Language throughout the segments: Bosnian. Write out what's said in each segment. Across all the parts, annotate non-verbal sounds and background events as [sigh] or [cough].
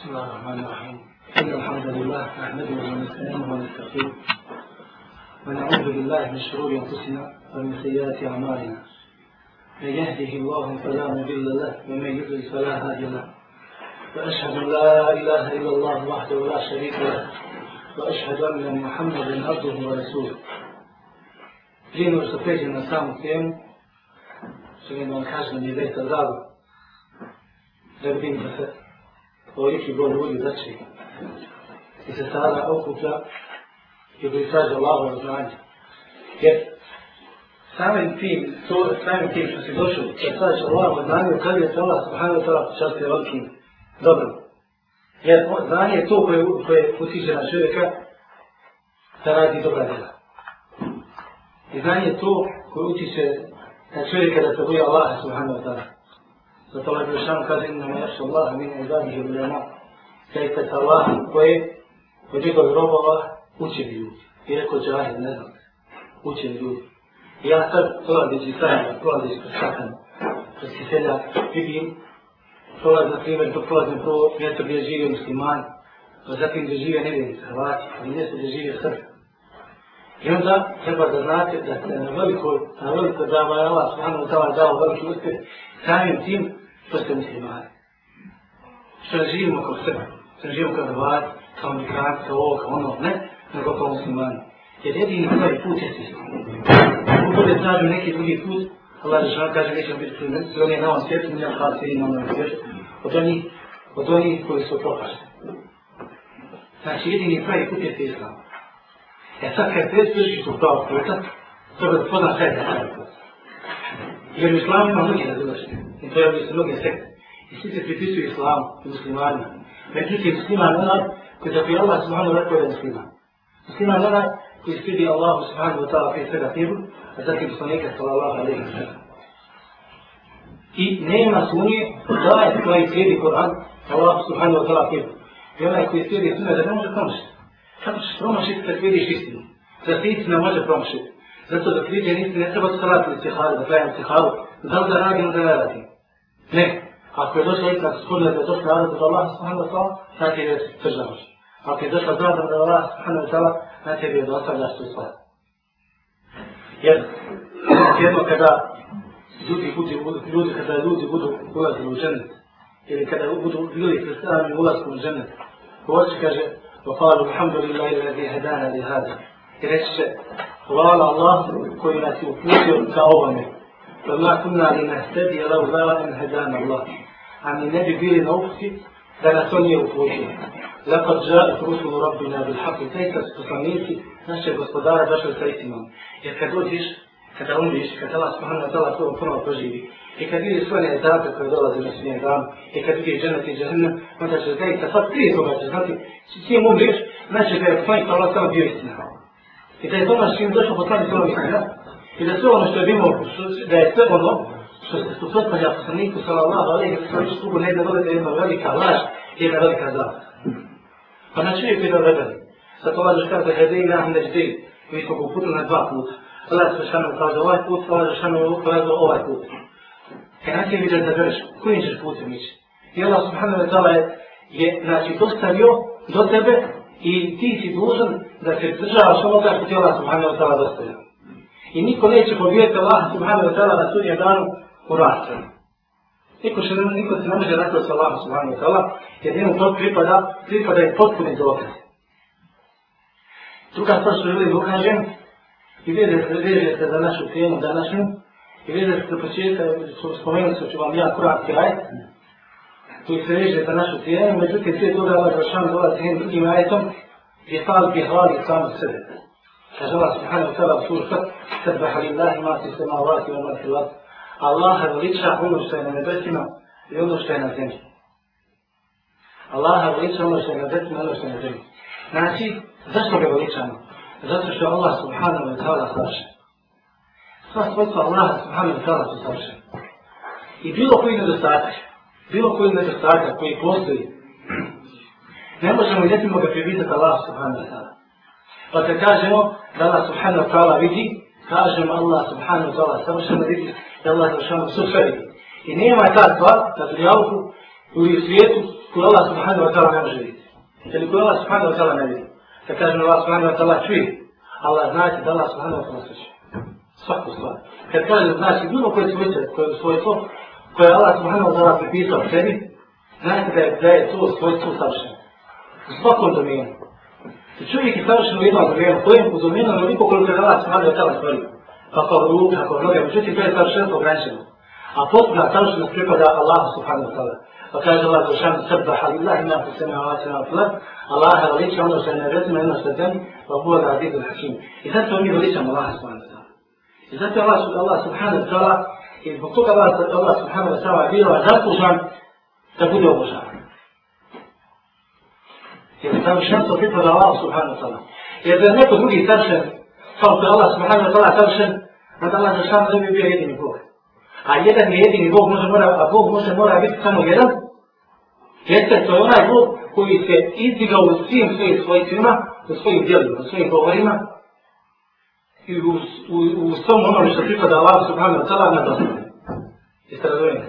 بسم الله الرحمن الرحيم إن الحمد لله نحمده ونستعينه ونستغفره ونعوذ بالله من شرور أنفسنا ومن سيئات أعمالنا من يهده الله فلا مضل له ومن يضلل فلا هادي له وأشهد أن لا إله إلا الله وحده لا شريك له وأشهد أن محمدا عبده ورسوله Prije nego što pređem na samu temu, želim vam kažem i da je to zdravo, da vidim da se toliki broj ljudi znači i se sada okuplja i obisađa lavo znanje. Jer samim tim, to, samim tim što si došao, da sada će lavo znanje, kad je tala, subhanu tala, čast je odkine. Dobro. Jer znanje je to koje, koje utiče na čovjeka da radi dobra djela. I znanje je to koje utiče na čovjeka da se boja Allaha subhanahu wa ta'ala. Zato je Dušan kaže, ne meneš Allah, mi ne izadih i ulema. Sajte sa Allah, koje od njegov robova uči mi ljudi. I rekao, džahid, ne znam, uči mi ljudi. I ja sad prolazeći sajem, prolazeći kroz sakan, kroz kiselja, vidim, prolaz na primjer, to prolazim pro mjesto gdje žive muslimani, pa zatim gdje žive nevjenica, Hrvati, ali pa mjesto gdje žive Srbi. I onda treba da znate da se na veliko, na veliko zavarala, sam vam dao veliki uspjeh, samim tim to ste muslimani. Što ne živimo kao sebe, što ne živimo kao Hrvati, kao Amerikanci, kao ovo, kao ono, ne, nego kao muslimani. Jer jedini pravi ovaj put je islam. Ako bude tražio neki drugi put, Allah Žešan kaže, nećemo biti tu, jer on je na ovom svijetu, nijem hvala se i na ovom svijetu, od onih, od onih koji su prokašli. Znači, jedini pravi put je islam. E sad, kad te spriši su pravog puta, treba da poznam kaj je pravi put. Jer u islamu ima mnogi na drugom i to je su mnoge sekte. I svi se pripisuju islamu i muslimanima. Međutim, musliman onaj koji za koji Allah subhanahu rekao je musliman. Musliman onaj koji stidi Allah subhanahu wa ta'ala prije svega tebu, a zatim poslanika sallallahu alaihi wa I nema sumnje da je koji slijedi Koran, Allah subhanahu wa ta'ala tebu. I onaj koji slijedi sunne da ne može promašiti. Kako ćeš promašiti kad vidiš istinu? Za ti istina može promašiti? Zato da priđe istine ne treba u cihalu, da trajem u cihalu. Da li da radim, da ne radim. لا هتقدرش هيك كل اللي تدخل هذا تطلع سبحان الله هكذا ترجع هتقدرش هذا تطلع سبحان الله هكذا يدرس على الصلاة يد يد كذا زودي بودي بودي كذا زودي بودي ولا في الجنة إذا كذا بودي بودي في السلام ولا في الجنة وش كذا وقالوا الحمد لله الذي هدانا لهذا إيش قال الله كل ما تقول كأوامر فما كنا لنهتدي لولا أن هدانا الله يعني النبي بيري نوفسي da nas on nije uputio. Lekad žalet rusulu Rabbina bil haku, taj kad su poslanici našeg gospodara došli sa istinom. Jer kad dođeš, kada umriš, kada Allah subhanahu wa ta'ala tvojom ponovo proživi, i kad vidiš sve nezdate koje dolaze na svijem danu, i kad vidiš dženet i džahnem, onda ćeš zaista sad prije toga ćeš znati, s čim umriš, znači da je poslanik Allah samo bio istina. I da je to naš čim došao poslanik Allah istina, i da sve ono što je bilo, da je sve ono što se suprotnoja sa sanniku sa Allaho, ali je sve što stugo ne da dodate jedna velika laž i jedna velika zavrta. Pa na čovjeku je da vredali. Sad to važeš kada je dej nam neć dej, mi smo uputili na dva puta. Allah je svešano ukazao ovaj put, Allah je svešano ukazao ovaj put. Kaj e, nas je vidjeti da vreš, kojim ćeš putem ići? I Allah subhanahu wa ta'ala je, znači, postavio do tebe i ti si dužan da se državaš ovoga što ti Allah subhanahu wa ta'ala dostavio. I niko neće pobijeti Allaha subhanahu wa ta'ala na sudnje danu u rastrenu. Niko, še, niko se ne može nakon sa Allaha subhanahu wa ta'ala, jer jedan to pripada, pripada je potpuni dokaz. Druga stvar što želim ukažem, i vidjeti da se vidjeti za našu temu današnju, i vidjeti da se početa, spomenuti se ću vam ja kuratski rajt, koji se vidjeti za našu temu, međutim, prije toga ovaj vršan dolazi jednim drugim rajtom, gdje je stavljiv i hvali samo sebe. Kaže Allah subhanahu wa ta'ala u suštu, سبح لله ما في السماوات وما في الأرض الله غليتشا ono što je na nebesima i ono što je na zemlji. Allah غليتشا ono što je na nebesima i ono što je na zemlji. Znači, zašto ga غليتشamo? Zato što Allah subhanahu wa ta'ala savršen. Sva svojstva Allah subhanahu wa ta'ala su savršen. I bilo koji nedostatak, bilo koji nedostatak koji postoji, [clears throat] ne možemo i ne smijemo ga privitati Allah subhanahu wa ta'ala. Pa te kažemo da Allah subhanahu wa ta'ala vidi kažem Allah subhanahu wa ta'ala, samo što vidi da Allah je ušao u sferi. I nema ta stvar, ta trijalku, u svijetu, koju Allah subhanahu wa ta'ala ne može vidjeti. Ili koju Allah subhanahu wa ta'ala ne vidi. Da kažem Allah subhanahu wa ta'ala čuje, Allah znači da Allah subhanahu wa ta'ala sveće. Svaku stvar. Kad kažem znači bilo koje svojice, koje je svojstvo, koje je Allah subhanahu wa ta'ala pripisao sebi, znači da je, da je to svojstvo savršeno. U svakom domenu. I čovjek je savršeno jedno odrejeno, to je uzomeno na liko koliko je dala se mali od tela stvari. Pa kao ruka, kao noge, međutim to je savršeno ograničeno. A potpuno savršeno pripada Allahu subhanahu wa ta'ala. Pa kaže Allah za šan srba halillah ima se sve nema vaće na tle, Allah je veliče ono što je nevezima jedno što je zemlji, pa buva da vidu na čim. I sad to mi veličamo Allah subhanahu wa ta'ala. I zato je Allah subhanahu wa ta'ala, i zbog toga Allah subhanahu wa ta'ala je bilo zaslužan da bude obožavan. Jer savršenstvo pripada Allah subhanahu wa ta'ala. Jer da je neko drugi savršen, kao što je Allah subhanahu wa ta'ala savršen, da je Allah zašan da bi bio jedini Bog. A jedan je jedini Bog, može mora, a Bog može mora biti samo jedan. Jeste, to je onaj Bog koji se izdiga u svim svojim svojicima, u svojim djelima, u svojim govorima. I u, u, u svom onome što pripada Allah subhanahu wa ta'ala na dostanu. Jeste razumijeni?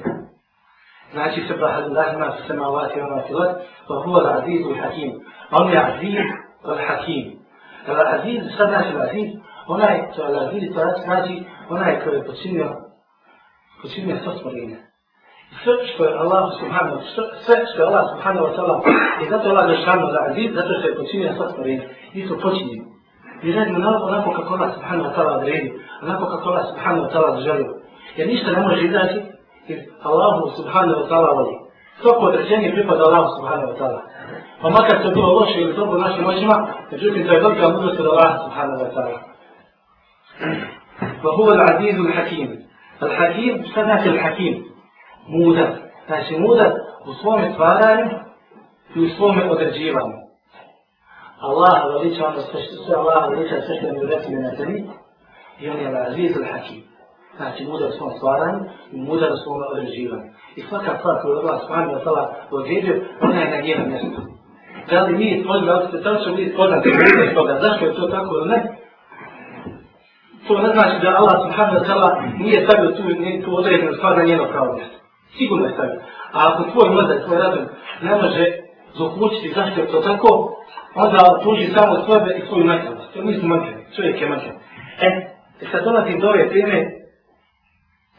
ماشي سبح لله ما في السماوات وما في الأرض وهو العزيز الحكيم هم العزيز الحكيم العزيز sad naći العزيز onaj to je العزيز to znači onaj koji je počinio počinio sve stvorenje sve što je Allah subhanahu sve što je Allah subhanahu wa ta'ala i zato je Allah dešano za aziz zato što je počinio sva stvorenja nisu počinjeni mi radimo onako kako Allah subhanahu wa ta'ala odredi onako kako Allah subhanahu wa ta'ala želio jer ništa ne može izaći jer Allahu subhanahu wa ta'ala voli. Svako određenje pripada Allahu subhanahu wa ta'ala. Pa makar to bilo loše ili dobro u našim očima, međutim to je velika mudrost od Allaha subhanahu wa ta'ala. وهو العزيز الحكيم الحكيم šta znači الحكيم mudar znači mudar u svome stvaranju i u svome određivanju Allah veliča ono sve, sve Allah veliča sve što je u recimo na zemlji i on je al-aziz al-hakim znači mudar u svom stvaranju i mudar u svom određivanju. I svaka stvar koju Allah Subhanahu wa ta'ala odredio, ona je na njenom mjestu. Da li mi stvorili ovdje, da li ćemo mi spoznati mudar toga, zašto je to tako ili ne? To ne znači da Allah Subhanahu wa ta'ala nije stavio tu, tu određenu stvar na njeno pravo mjesto. Sigurno je stavio. A ako tvoj mladar, tvoj razum ne može zaokućiti zašto je to tako, onda tuži samo sebe i svoju nakljivost. To nisu mrtvi, čovjek je mrtvi. E, e, sad dolazim do ove teme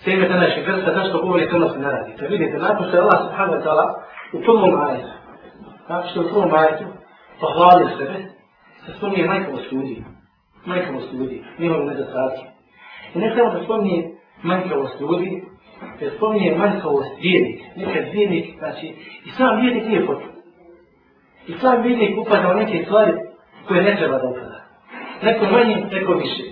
teme današnje krsta, zašto govori to nas ne radi. Da vidite, nakon što je Allah subhanahu wa ta'ala u prvom ajetu, nakon što je u prvom ajetu, pohvalio sebe, se spominje majkom u majkom u studiji, njihovi nedostatki. I ne samo da spominje majkom u studiji, da spominje majkom u vjernik, nekad vjernik, znači, i sam vjernik nije potpuno. I sam vjernik upada u neke stvari koje ne treba da upada. Neko manje, neko više.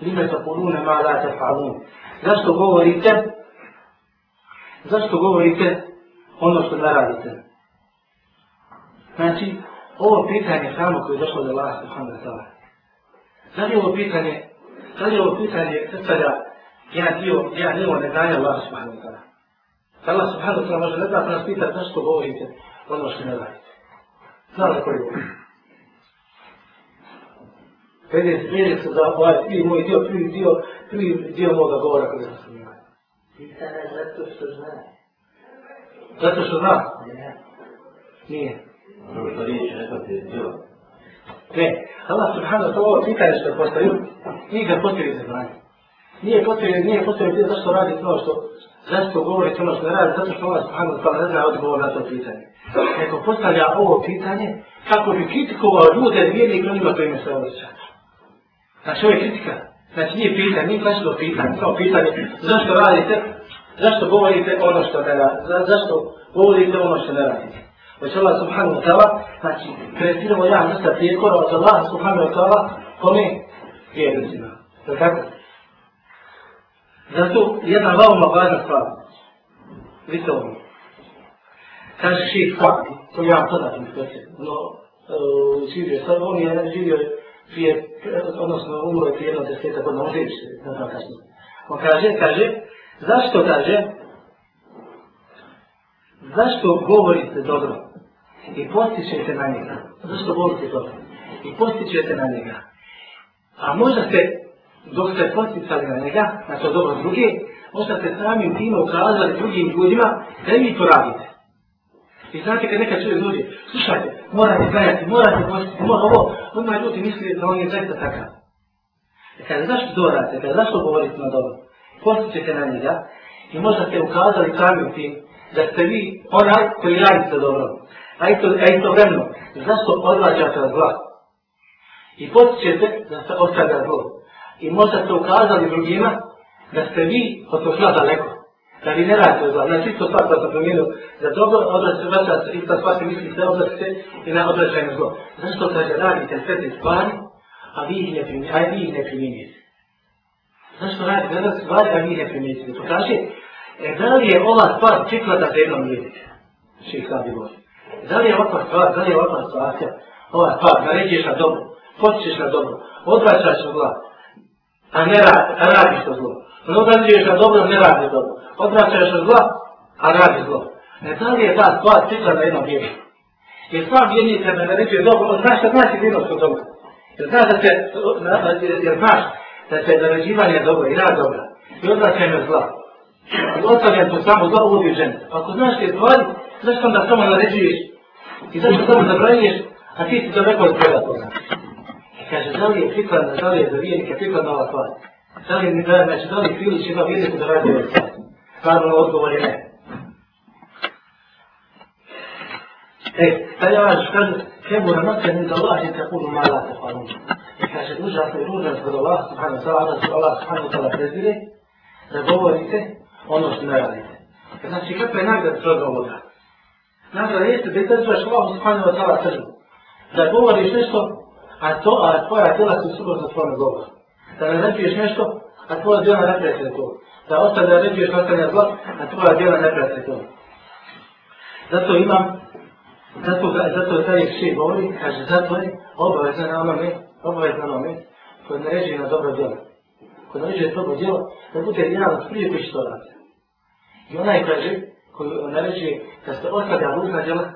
lime takulune ma la tefalun. Zašto govorite? Zašto govorite ono što ne radite? Znači, ovo pitanje samo koje je došlo do Allah subhanahu wa ta'ala. Da li ovo pitanje, da li ovo pitanje srcaja ja dio, ja nivo ne daje Allah subhanahu wa ta'ala. Da Allah subhanahu wa ta'ala može ne da pa nas pitati zašto govorite ono što ne radite. Znali koji govorite? Prije se za ovaj prvi moj dio, prvi dio, prvi dio moga govora koji sam snimao. Pitan je zato što zna. Zato što zna? Nije. Nije. Ono Allah subhanahu to ovo pitanje što je postavio, nije ga potrebi za znanje. Nije potrebi, nije potrebi zašto radi to što, zašto govori to što ne radi, zato što Allah subhanahu ta'ala ne zna odgovor na to pitanje. Neko postavlja ovo pitanje, kako bi kritikovao ljude, vjernik onima kojima se osjećaju. Znači ovo je kritika. Znači nije pitanje, nije klasično pitanje, samo pitanje zašto radite, zašto govorite ono što ne radite, zašto govorite ono što ne radite. Znači Allah subhanahu wa ta'ala, znači kreativamo jedan vrsta prijekora od Allah subhanahu wa ta'ala, kome? Vjernicima. Znači kako? Zato jedna veoma važna stvar. Vidite ovo. Kaže šir fakti, to ja to da ti mi kreće. No, uh, živio sad, on je živio prije, odnosno umro je prije jednog deseta godina, on živi se, ne znam kasno. On kaže, kaže, zašto kaže, zašto govorite dobro i postičete na njega, zašto govorite dobro i postičete na njega, a možda ste, dok ste posticali na njega, na to dobro druge, možda ste samim time ukazali drugim ljudima da vi to radite. I znate kad neka čuje ljudi, slušajte, morate gledati, morate postiti, mora ovo, kod moj ljudi misli da on je zaista takav. E kada zašto to radite, kada zašto govorite na dobro, postićete na njega i možda ste ukazali samim tim da ste vi onaj koji radite dobro. A isto, a isto vremno, zašto odlađate od zla? I postićete da se ostavlja zlo. I možda ste ukazali drugima da ste vi od zla daleko da vi ne radite zla. Znači isto stvar da sam promijenio za dobro, odrasti se vraća se ista stvar se misli da odrasti i na odrećajno zlo. Zašto kaže radite sve te stvari, a vi ih ne primijenite, a vi ih ne primijenite? Zašto radite jedna stvar, a vi ih ne primijenite? To kaže, e, da li je ova stvar čitla da jednom jedite? Še ih sad i Bože. Da li je ova stvar, da li je ova situacija, ova stvar, da ređeš na dobro, počeš na dobro, odvraćaš u glas, a ne radiš to zlo, Odvraćuješ za dobro, ne radi dobro. Odvraćuješ za zlo, a radi zlo. E da li je ta stvar tiča na jednom vijeku? Jer sva vijenica me naređuje dobro, on zna šta znači vinost od toga. Jer znaš da će, jer znaš da će naređivanje dobro i rad dobro. I odvraćaj me zla. I ostavljam to samo zlo, uvodi žene. Pa ako znaš te stvari, zašto onda samo naređuješ? I zašto samo zabranješ, a ti si to rekao od toga to znači. E kaže, da li je prikladna, da li je za vijenike prikladna ova stvar? A da li mi da, znači, da li Filić ima vidjeti da radi ovaj sat? Kada ono odgovor je ne. E, da ja vas kažem, kemu na noće ni za Allah, jer tako ima Allah te hvalim. I kaže, užas i ružas kod Allah, subhanu sa Allah, su Allah, subhanu sa Allah, da govorite ono što ne radite. E, znači, kakva je nagrad čovjek ovoga? Nagrad jeste da izrazuješ Allah, subhanu sa Allah, da govoriš nešto, a to, a tvoja tjela su subrza tvojom govoru da naređuješ nešto, a tvoja djela ne prijatelje to. Da ostane da naređuješ ostane zlo, a tvoja djela ne prijatelje to. Zato imam, zato, zato taj še govori, kaže, zato je obavezno na onome, obavezno na onome, koje naređuje na dobro djelo. Koje naređuje dobro djelo, da bude jedan od prije koji će to raditi. I onaj kaže, koji naređuje da se ostavlja ružna djela,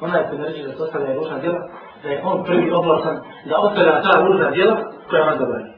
onaj koji naređuje da se ostavlja ružna djela, da je on prvi oblasan da ostavlja ta ružna djela koja vam zabranje.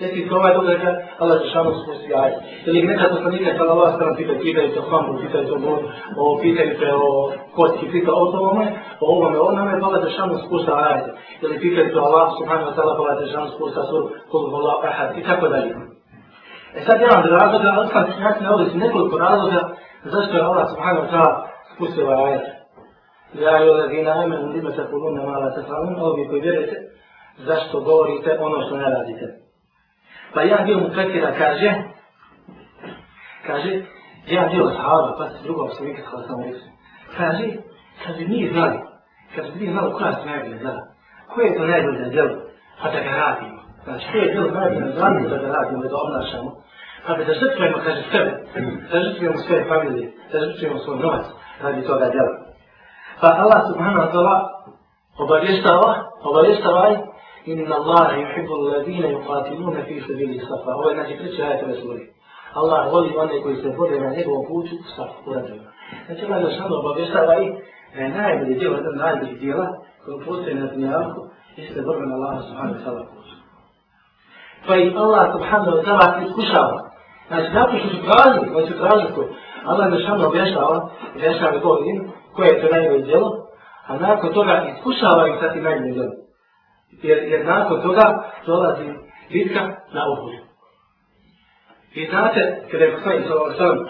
Neki su ovaj bude rekao, Allah će šanu spusti ajde. Ili nekad to sam nikad kada Allah sam pitao, pitao je to famu, pitao to bon, o pitao je o koci, pitao o tome, o ovome, o nama pa je Allah će šanu spusti ajde. Ili pitao je to Allah subhanahu wa ta'ala, pa Allah će šanu spusti asur, kod vola ahad, i tako dalje. E sad jedan od razloga, ali sam tišnjaci na ovdje su nekoliko razloga, zašto je Allah subhanahu wa ta'ala spusti ovaj ajde. Ja i ovdje vina imen, nima se kolumne mala se falim, ovdje koji vjerujete, zašto govorite ono što ne radite. Pa ja bio mu tretira, kaže, kaže, ja bio sahaba, pa se drugom se nikad hvala sam rekao. Kaže, kaže, nije znali, kaže, nije znali koja se najbolje zada, koje je to najbolje djelo, pa da ga radimo. Znači, koje je djelo najbolje zada, pa da ga radimo, da ga obnašamo, pa da žrtvujemo, kaže, sebe, da žrtvujemo svoje familije, da žrtvujemo svoj novac, radi toga djela. Pa Allah subhanahu wa ta'ala obavještava, obavještava je إن الله يحب الذين يقاتلون في سبيل الصفا هو أنه في تلك آية رسولي الله ولي وأن يكون يستفر من أنه يكون قوته الصفا ورجل نتما أن الشهر الله بابي صلى الله عليه نائب لديه وأن نائب لديه كون قوته من أثناء أركو يستفر من الله سبحانه وتعالى قوته فإن الله سبحانه وتعالى في الكشاوة Znači, zato znači, e, pa znači, što su tražili, oni znači, su tražili koji. Allah je šalno objašava, objašava to im, koje je to najbolje djelo, a nakon toga iskušava i sad i najbolje djelo jer, jer nakon toga dolazi bitka na Uhudu. I znate, kada je Kostanji sa ovom stranom,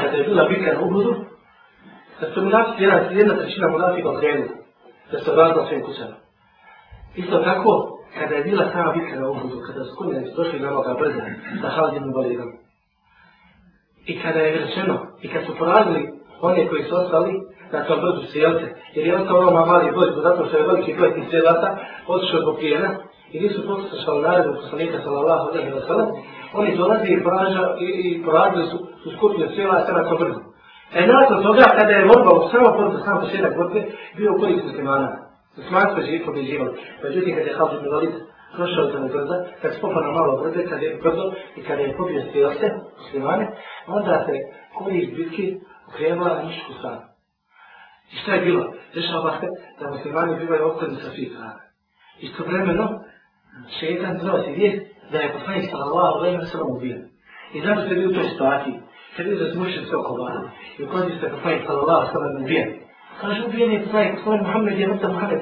kada je bila bitka na Uhudu, da su mi jedna, jedna trećina monafika okrenula, da se vrata svim kućama. Isto tako, kada je bila sama bitka na Uhudu, kada su kunjani došli na noga brza, sa Halidinom Bolivom, i kada je rečeno, i kad su porazili one koji su ostali, na tom brdu sjelce. Jer je ostao ono mali broj, zato što je veliki broj tih sjelata, odšao do plijena i nisu poslušali naredu poslanika sallallahu alaihi wa sallam, oni dolazi i poražu, i, i poražu su, su skupio sjelaca na tom brdu. E nakon toga, kada je morba u samo podru, samo po sjedak grupe, bio u kodicu muslimana. Usman smo živi pobeđivali. Međutim, kada je Halid ibn Walid prošao za nagrza, kad se popao na malo brde, kad je brzo i kada je pobio sve ose, muslimane, onda se kuri iz bitke okrenula na mišku stranu. I šta je bilo? Dešava se da muslimani bivaju okrni sa svih strana. Isto vremeno, šeitan treba se vidjeti da je poslanik sallallahu alaihi wa sallam ubijen. I zato se vidio u toj situaciji, se vidio da zmušen sve oko vana. I u kodinu se poslanik sallallahu alaihi wa sallam ubijen. Kaže, ubijen je poslanik, poslanik Muhammed je vrta Muhammed.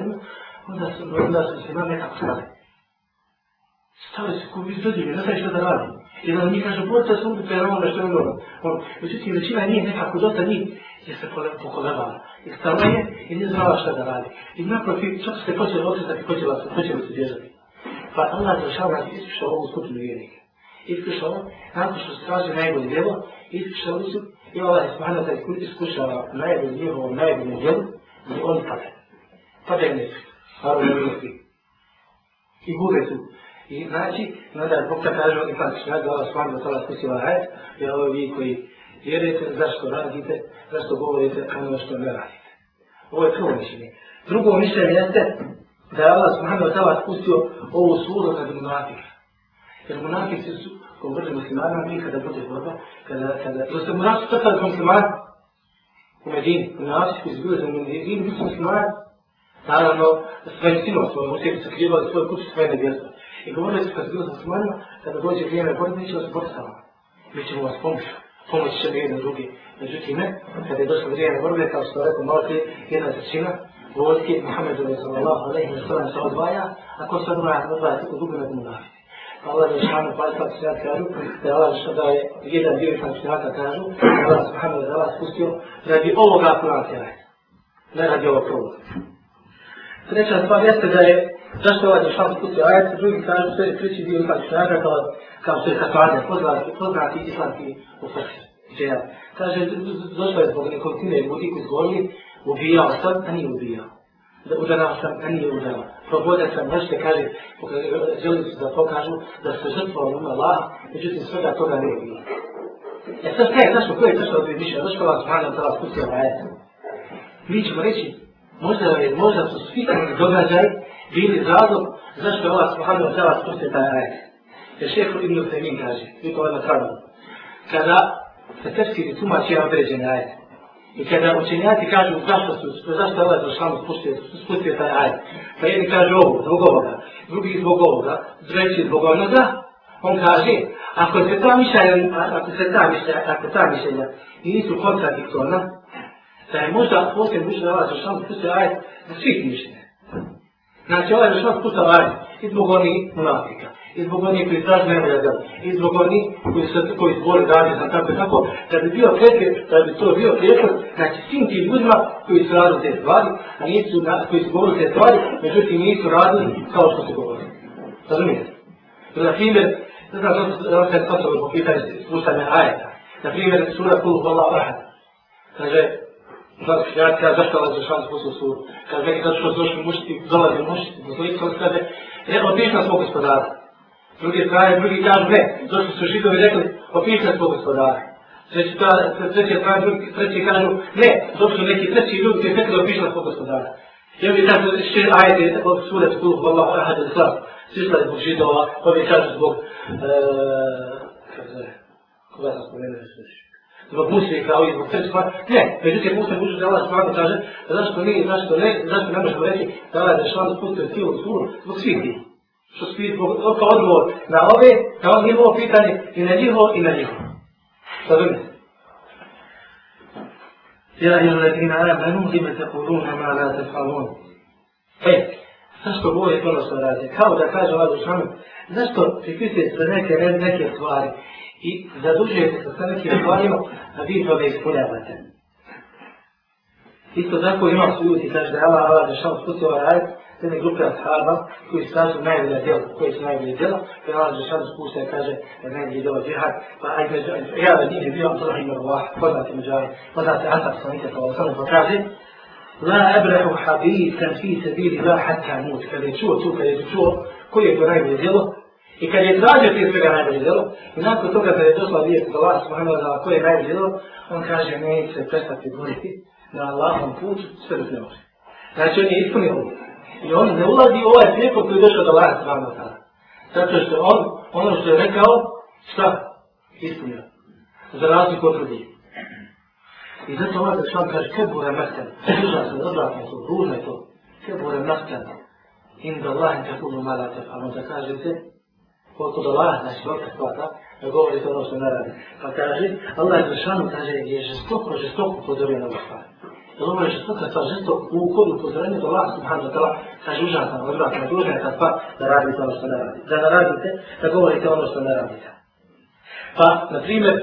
Onda su, onda su se vrame tako stali. Stali su, ko bi izdodili, ne znaš što da radim. I da mi kažu, bude se umbi per ono što je ono. Međutim, većina nije nekako dosta njih je se pokolevala. I stala je i nije znala što da radi. I naprotiv, čak se počeo otisati, počeo se, počeo se bježati. Pa Allah zašao nas ispišao ovu skupinu vjernika. Ispišao ovo, nakon što se traži najbolje djelo, ispišao su i ova je smahna da iskušava najbolje djelo, najbolje djelo, i on pade. Pade ne su, ali ne su. I gube su. I znači, onda Bog kad kaže, ipak ću ja dola svojom da tola spisi ovaj hajt, jer ovo vi koji vjerujete, zašto radite, zašto govorite, ono što ne radite. Ovo je prvo mišljenje. Drugo mišljenje jeste da je Allah Muhammed Tala spustio ovu suru kada je monatik. Jer monatici su, kao brže muslimana, mi kada bude borba, kada, kada, jer se monatik su tako musliman u Medini, u Nasi koji su bili za Medini, mi su muslimani. Naravno, sve sinom svojom, uvijek su krivali svoju kuću, sve nebjesno. I govorili su kad bilo sa smanima, kada dođe vrijeme godine, neće vas postala. Mi ćemo vas pomoći. Pomoć će mi jedan drugi. Međutim, ne, kada je došlo vrijeme borbe, kao što rekao malo prije, jedna trećina, vojske Muhammedu sallallahu alaihi wa sallam se odvaja, a ko se odvaja, odvaja tako dugo nad munafici. Pa Allah je šanu, pa sad se ja kažu, da je Allah da je jedan dio sam čirata kažu, da je Allah Muhammed da vas pustio, radi ovoga kurana se raje. Ne radi ovog prvoga. Treća stvar jeste da je Zašto ovaj dješan skuti ajac, drugi kaže, sve je treći dio ipak snaga, kao, kao što je katoadne, poznati, poznati, islamski, u srcu. Kaže, došlo je zbog nekog time ljudi koji zvoli, ubijao sam, a nije ubijao. Udarao sam, a nije udarao. Probodio sam nešto, kaže, želi su da pokažu da se žrtvo u ima Allah, međutim svega toga ne ubijao. E sad šta je, zašto, ko je to što odbiše, zašto vas vanja tala skuti ovaj ajac? Mi ćemo reći, možda, možda su svi događaj bili razlog zašto je Allah subhanahu wa ta'ala spustio taj ajet. Jer šehr ibn Uthamin kaže, vi to jedno pravno, kada se tefsiri tumači jedan određen ajet, I kada učenjaci kažu zašto su, zašto je Allah Zršanu spustio, spustio taj ajet, pa jedni kaže ovo, zbog ovoga, drugi zbog ovoga, treći zbog onoga, on kaže, ako se ta mišljenja, ako se ta mišljenja, ako ta mišljenja nisu kontradiktorna, da je možda posljedno mišljenja Allah Zršanu spustio ajet na svih mišljenja. Znači, ovaj je šok puta vanje. I zbog oni munafika. I zbog oni koji traži nemoja del. I zbog oni koji se koji zbori dalje, znam tako i tako. Kad bi bio prekret, kad bi to bio prekret, znači svim tim ljudima koji su radili te stvari, a nisu, na, koji su govorili te stvari, međutim nisu radili kao što se govorili. Razumijete? To na primjer, ne znam što se razumijete, to se po pitanju slušanja ajeta. Na primjer, sura kulu vola vrhat. Znači, Sad se ja kaže zašto vas Žešan spustio suru? Kad veki zato što došli mušiti, dolazi mušiti, dozvoji se on kaže, ne, opiš na svog gospodara. Drugi strane, drugi kaže, ne, došli su židovi rekli, opiš na svog gospodara. Treći, ta, treći, strane, drugi, treći kažu, ne, došli neki treći ljudi koji rekli, opiš na svog gospodara. Ja bih tako še ajde od sura tu, vrlo, ajde za slav. Svi šta je zbog židova, ovi kažu zbog, e, kako zove, koga sam spomenuo, zbog muslije kao i zbog crkva, ne, međutim, muslije kuću da Allah stvarno kaže, zašto mi, zašto ne, zašto ne možemo reći da Allah je šlan spustio cijelu suru, zbog svih dina. Što svi, zbog, kao odgovor na ove, kao njihovo pitanje, i na njihovo, i na njihovo. Sadrme. Ja i uletina Arabe, nu zime se kuruna, ma la se falun. E, zašto boje to nas odrazi? Kao da kaže ova dušanu, zašto pripisuje se neke, neke stvari? i zadužujete se sa nekim stvarima da vi to ne ispunjavate. Isto tako ima su ljudi, kaže da je Allah, Allah, Žešan, spustio ovaj rajt, jedne grupe ashaba koji su kažu najbolje djela, koji su najbolje djela, koji je Allah, Žešan, spustio i kaže da je najbolje djela džihad, pa ajde među, ja da nije bio, to da ima Allah, poznati među ovaj, poznati Asaf, sam nikad ovo sam ne pokaže, La ebrehu habi, sam fi se bili, la hatta mut, kada je čuo tu, kada je čuo, koji je to najbolje djelo, I kad je tražio prije svega najbolje djelo, nakon toga kad je došla vijest do vas, Mohamed Allah, ko je najbolje djelo, on kaže, neće se prestati boriti na Allahom putu, sve dok ne može. Znači, on je ispunio ovo. I on ne ulazi u ovaj prijepo koji je došao do vas, Mohamed Allah. Zato što on, ono što je rekao, šta? Ispunio. Za razliku od drugih. I zato ovaj kad šlam kaže, kaj bude mrtan? Služa se, odvratno to, ružno je to. Kaj bude mrtan? Inda Allahim kakulu malate, ali onda kaže, kod Allah, znači kod kakvata, da govori to ono što ne radi. Pa kaže, Allah je zašanu, kaže, je žestoko, žestoko upozorio na ovu stvar. Jer ovo je žestoka stvar, žestoko u kodu upozorenja do Allah, subhanu tala, kaže, užasno, odvratno, dužno je kakva da radi to ono što ne radi. Da da radite, da govorite ono što ne radite. Pa, na primjer,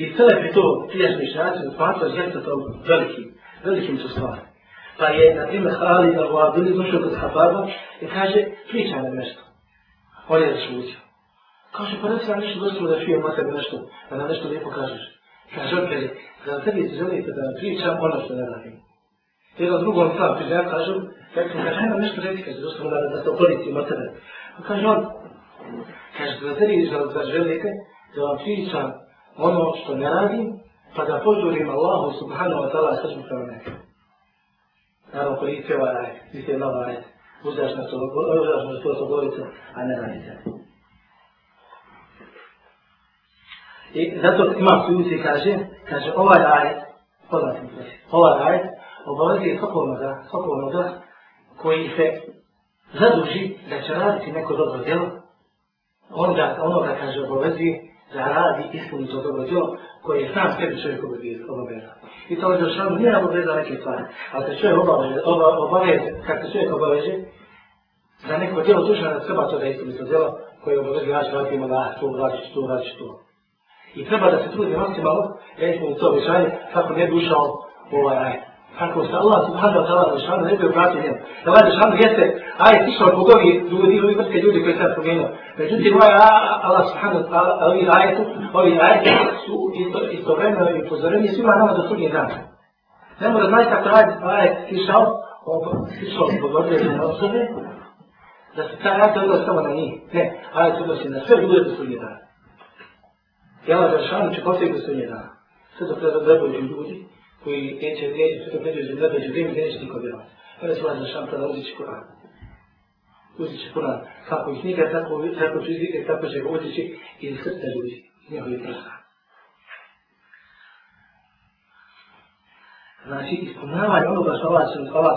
i cele pri to tijesni šnjaci, odpatio, jeste to velikim, velikim su stvari. Pa je, na primjer, Ali Arvabili došao kod Habarba i kaže, priča nam nešto. On je zašlučio. Kaže, pa reci nam nešto dostalo da čujemo tebe nešto, da nam nešto lijepo kažeš. Kaže, on kaže, da tebi želite da pričam ono što ne radim. Jedan drugo on sam priče, ja kažem, rekao, kaže, ajma nešto reci, kaže, dostalo da, da se oporicimo tebe. Pa kaže on, kaže, da tebi želite da vam pričam ono što ne radim, pa da požurim Allahu subhanahu wa ta'ala sa što sam rekao. Naravno, koji je cijela raj, vi ste jedna raj, uzdaš na to, uzdaš na to, uzdaš na to, uzdaš na to, uzdaš na to, uzdaš na to, uzdaš na to, uzdaš na to, uzdaš na to, uzdaš na to, uzdaš na to, uzdaš na to, uzdaš na to, I zato ima sujuci i kaže, kaže ovaj ajet, poznat mi se, ovaj ajet obavezuje svakovnoga, svakovnoga koji se zaduži da će raditi neko dobro djelo, onda onoga kaže obavezuje da radi ispuni to dobro djelo koje je sam sebi čovjek obavezan. I to je što nije obavezan neke stvari, ali kad čovjek obaveže, oba, obaveže, kad se čovjek obaveže, za neko djelo duša da treba to da ispuni to djelo koje obavezuje, ja ću raditi ima da, tu, raditi tu, raditi tu. Radi, tu. I treba da se trudi maksimalno, ja ih mu to obješanje, kako ne dušao ovaj raj. Kako se Allah subhanahu wa ta'ala za šanu ne bih vratio njemu. Da vađa šanu jeste, a je tišao kod ovi ljudi, ovi vrske ljudi koji sam pomenuo. Međutim, ovaj Allah subhanahu wa ta'ala, ovi rajetu, ovi rajetu su isto, isto vremeno i pozorili svima nama do sudnje dana. Ne mora znači kako rajet ovaj tišao, on tišao kod određene osobe, da se ta rajet odnosi samo na njih. Ne, rajet odnosi na sve ljudi do sudnje dana. I Allah za šanu će postaviti do sunnje dana. Sve to prezor gledajući ljudi koji neće vrijeđu, sve to prezor gledajući vrijeme, gdje neće niko vjerovati. Ali su Allah za šanu tada uzit će Kur'an. Uzit će Kur'an. Kako ih nikad, tako, tako će izvijek, tako će ga uzit iz srca ljudi, njehovi prsa. Znači, ispunavanje onoga što Allah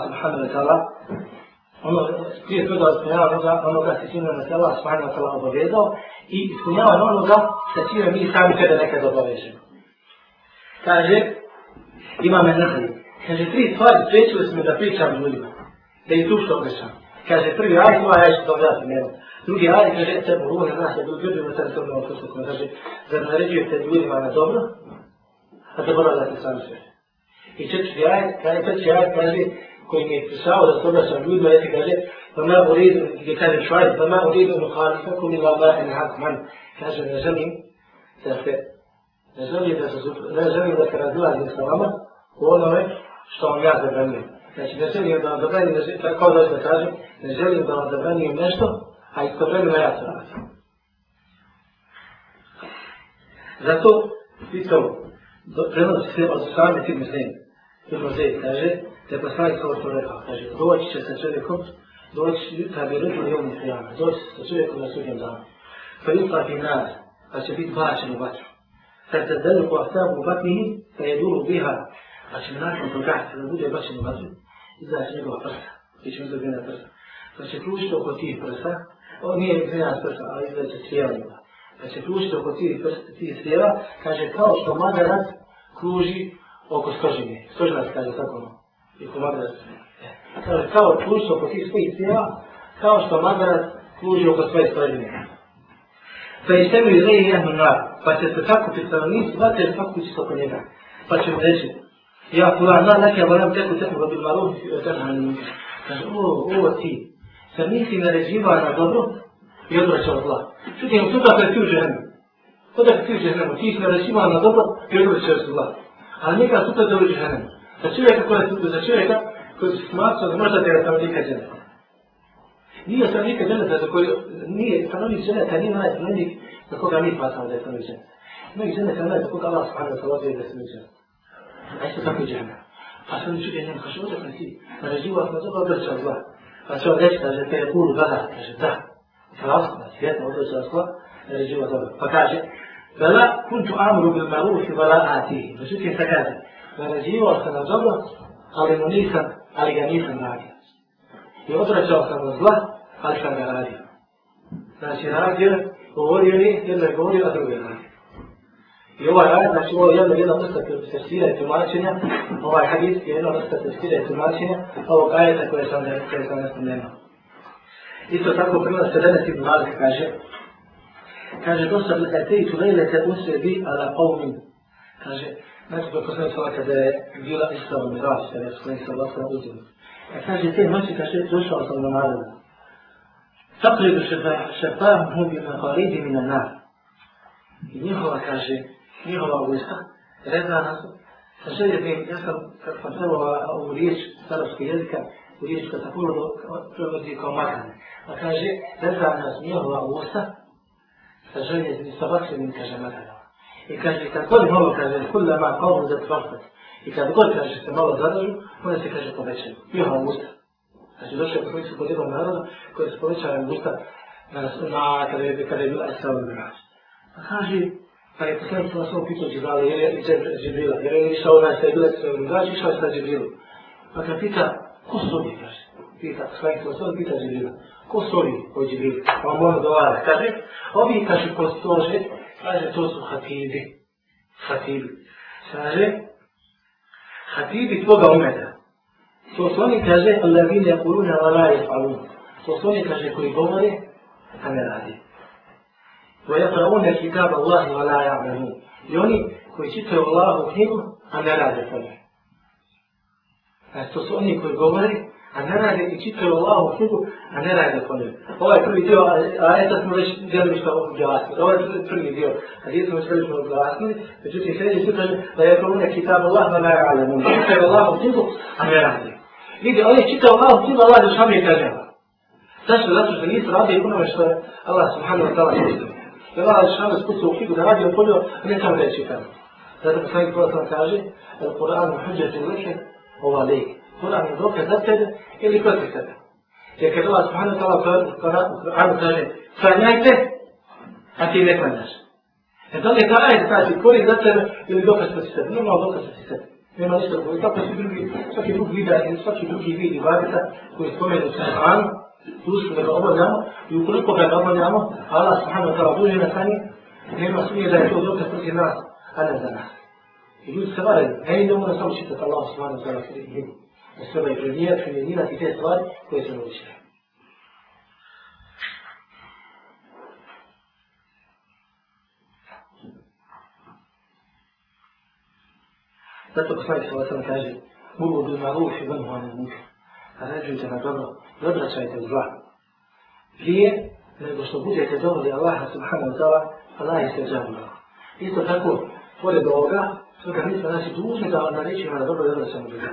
subhanahu wa ta'ala ono prije toga ispunjavanje onoga, onoga se čime nas je Allah spajno tala obavezao i ispunjavanje onoga sa čime mi sami sebe nekad obavežemo. Kaže, imam je nahli. Kaže, tri stvari prečili smo da pričam ljudima. Da i tu što pričam. Kaže, prvi raz ima, ja ću to vrati njeno. Drugi raz, kaže, te boruva na nas, ja dođu ljudi na sami sobno otkosti. Kaže, zar naređujete ljudima na dobro, a zaboravljate sami sebe. I četiri raz, kaže, treći raz, kaže, كلمة تساوى الصبر سجود ما يتكلم فما أريد القتال شوي فما أريد أن أخالفكم إلى ما أنهاكم عنه كاسم نزمي تفكر نزمي نزمي ذكر دوا للسلامة ولا što vam ja zabranjujem. Znači, ne želim da vam zabranjujem, tako da se kaže, ne želim da vam zabranjujem nešto, a istovremeno ja to radim. Zato, pitao, prenosi se od same tim mislim. Ibn kaže, te poslali svoj to rekao, kaže, doći će sa čovjekom, doći ka bilutu i ovom krijama, doći sa čovjekom na sudjem danu. Pa isplati nas, pa će biti bačen u vatru. Pa se zelo po ahtavu u vatnini, pa je dulu biha, pa će nakon toga, kada bude bačen u vatru, izaći njegova prsa, bit će mi zabijena prsa. Pa će kružiti oko tih prsa, on nije izvijena prsa, ali izgleda će svijelima. Pa će kružiti oko tih prsa, tih svijela, kaže, kao što madarac kruži oko skožine, skožina se kaže tako, i ko madras. E, kaže, kao tluš oko tih svojih cijela, kao što madras služi oko svoje skožine. Pa i sebi je zelje jedan nar, pa će se tako pisao, nisu vatel, svaku ući oko njega. Pa će mu reći, ja kula, na, na, ja moram teku, teku, da bi malo, kaže, o, o, ti, sad nisi naređivao na dobro, i odvraćao zla. Čutim, sutra pretiju ženu. Odak ti ženemo, ti se rešimo na dobro i odvraćaš zla ali njega sutra dobro će hrana. Za čovjeka koja je sutra, za čovjeka koji se smatra da možda da je sam nikad žena. Nije sam nikad žena za koju, nije stanovnik žena, kad nije onaj stanovnik za koga mi pasamo da je stanovnik žena. Mnogi žene se onaj za koga Allah spada sa vodi da se mi žena. A isto tako i žena. Pa sam ni čudio njemu, kaže, odakle ti? Pa je živo, ako pa je toga obrča zla. Pa će vam reći, kaže, te je kuru gada, kaže, da. Kralsko, da si znači, jedno obrča zla, je živo dobro. Pa kaže, فلا كنت أمر بالمعروف ولا آتيه međutim sad kaže naređivao sam na dobro ali mu nisam ali ga nisam radio i odvraćao sam od zla ali sam ga radio znači radio govorio je jedno je govorio a drugo je radio I ovaj ajet, znači ovo je jedno jedna vrsta tefsira i tumačenja, ovaj hadis je jedna vrsta tefsira i tumačenja ovog ajeta koje sam, koje sam spomenuo. Isto tako prvo se Denes ibn Malik kaže, kaže, to sam etej tu lejlete u sebi ala qavmin. Kaže, znači, dok sam sva kada je bila istava mi raz, kada je sklenik sa vlaska uzim. E kaže, te noći, kaže, došao sam na marina. Sakriju se da šepam hubi na haridi mi na nar. I njihova, kaže, njihova uvijesa, redna nas, sa željevim, ja sam, kad sam trebala ovu riječ sarovske jezika, u riječu kada pulo prevodi kao magane. A pa kaže, redna nas njihova uvijesa, kaže, je mi sa vakrenim, kaže, madalama. I kaže, kad god malo, kaže, kule ma, kao za tvrtac. I kad god, kaže, se malo zadržu, onda se, kaže, povećaju. I ova usta. Znači, došao je profesor pod jednom narodom, koji se povećava im usta na, na, kada je, kada je bila Esau i Raš. Pa kaže, pa je posljedno to na svom pitu Džibrali, jer je Džibrila, jer je išao na Esau i bila Esau i Raš, išao je sa Džibrilu. Pa kad pita, ko su oni, kaže, pita, svaki to sve, pita Džibrila ko su oni od Džibril? Pa on dolaze, ovaj kaže, ovi, kaže, ko stože, kaže, to su hatibi. Hatibi. Kaže, hatibi tvoga umeta. To su oni, kaže, lavine kuruna valaje falun. To su oni, kaže, koji govore, a ne radi. To je pravo ne kitab Allah i vala ja'lamu. I oni koji čitaju Allahu knjigu, a ne rade to ne. E, to su oni koji govore, a ne rade i čitaju Allahu knjigu, a ne rade po njoj. Ovo je prvi dio, a eto smo već djeli što objasnili. Ovo je prvi dio, a dio smo već smo objasnili, međutim sredi su kaže, da je prvunja kitabu Allah, ne rade po ono njoj. Čitaju Allahu knjigu, a ne rade. Vidje, ovdje čitaju Allahu knjigu, Allah je što mi je kažela. Zašto? Zato što nisu radili onome što je Allah subhanahu wa ta'ala čitao. Da Allah je što nam spustio u knjigu, da radi po njoj, a ne tamo da je čitao. Zato poslanik Kuran kaže, Al-Quran muhađa tu lehe, ova lehe. ona ne dokaz za sebe ili protiv sebe. Jer kad Allah subhanahu wa ta'ala u Koranu kaže klanjajte, a ti ne klanjaš. E da li je ta ajet znači korist za sebe ili dokaz protiv sebe? Normalno dokaz protiv sebe. Nema ništa drugo. I tako su drugi, svaki drugi vida i svaki drugi vid ibadeta koji spomenu u Koranu, dušu da ga obavljamo i ukoliko ga obavljamo, Allah subhanahu wa ta'ala duže na sanje, nema smije da je to dokaz protiv nas, a ne za nas. I ljudi se varaju, ne idemo nas učitati Allah subhanahu wa ta'ala knjigu. da se trebaju prezirati, primjenjivati te stvari koje su naučili. Zato poslanik sa vasem kaže Mugu bil na ruf i vrnu vam muka. Ređujte na dobro, dobraćajte u zla. Prije, nego što budete dobro da Allah subhanahu wa ta'ala, Allah je sve džavu na. Isto tako, pored ovoga, svoga mi smo naši dužni da vam narećujemo na dobro i dobraćajmo u zla.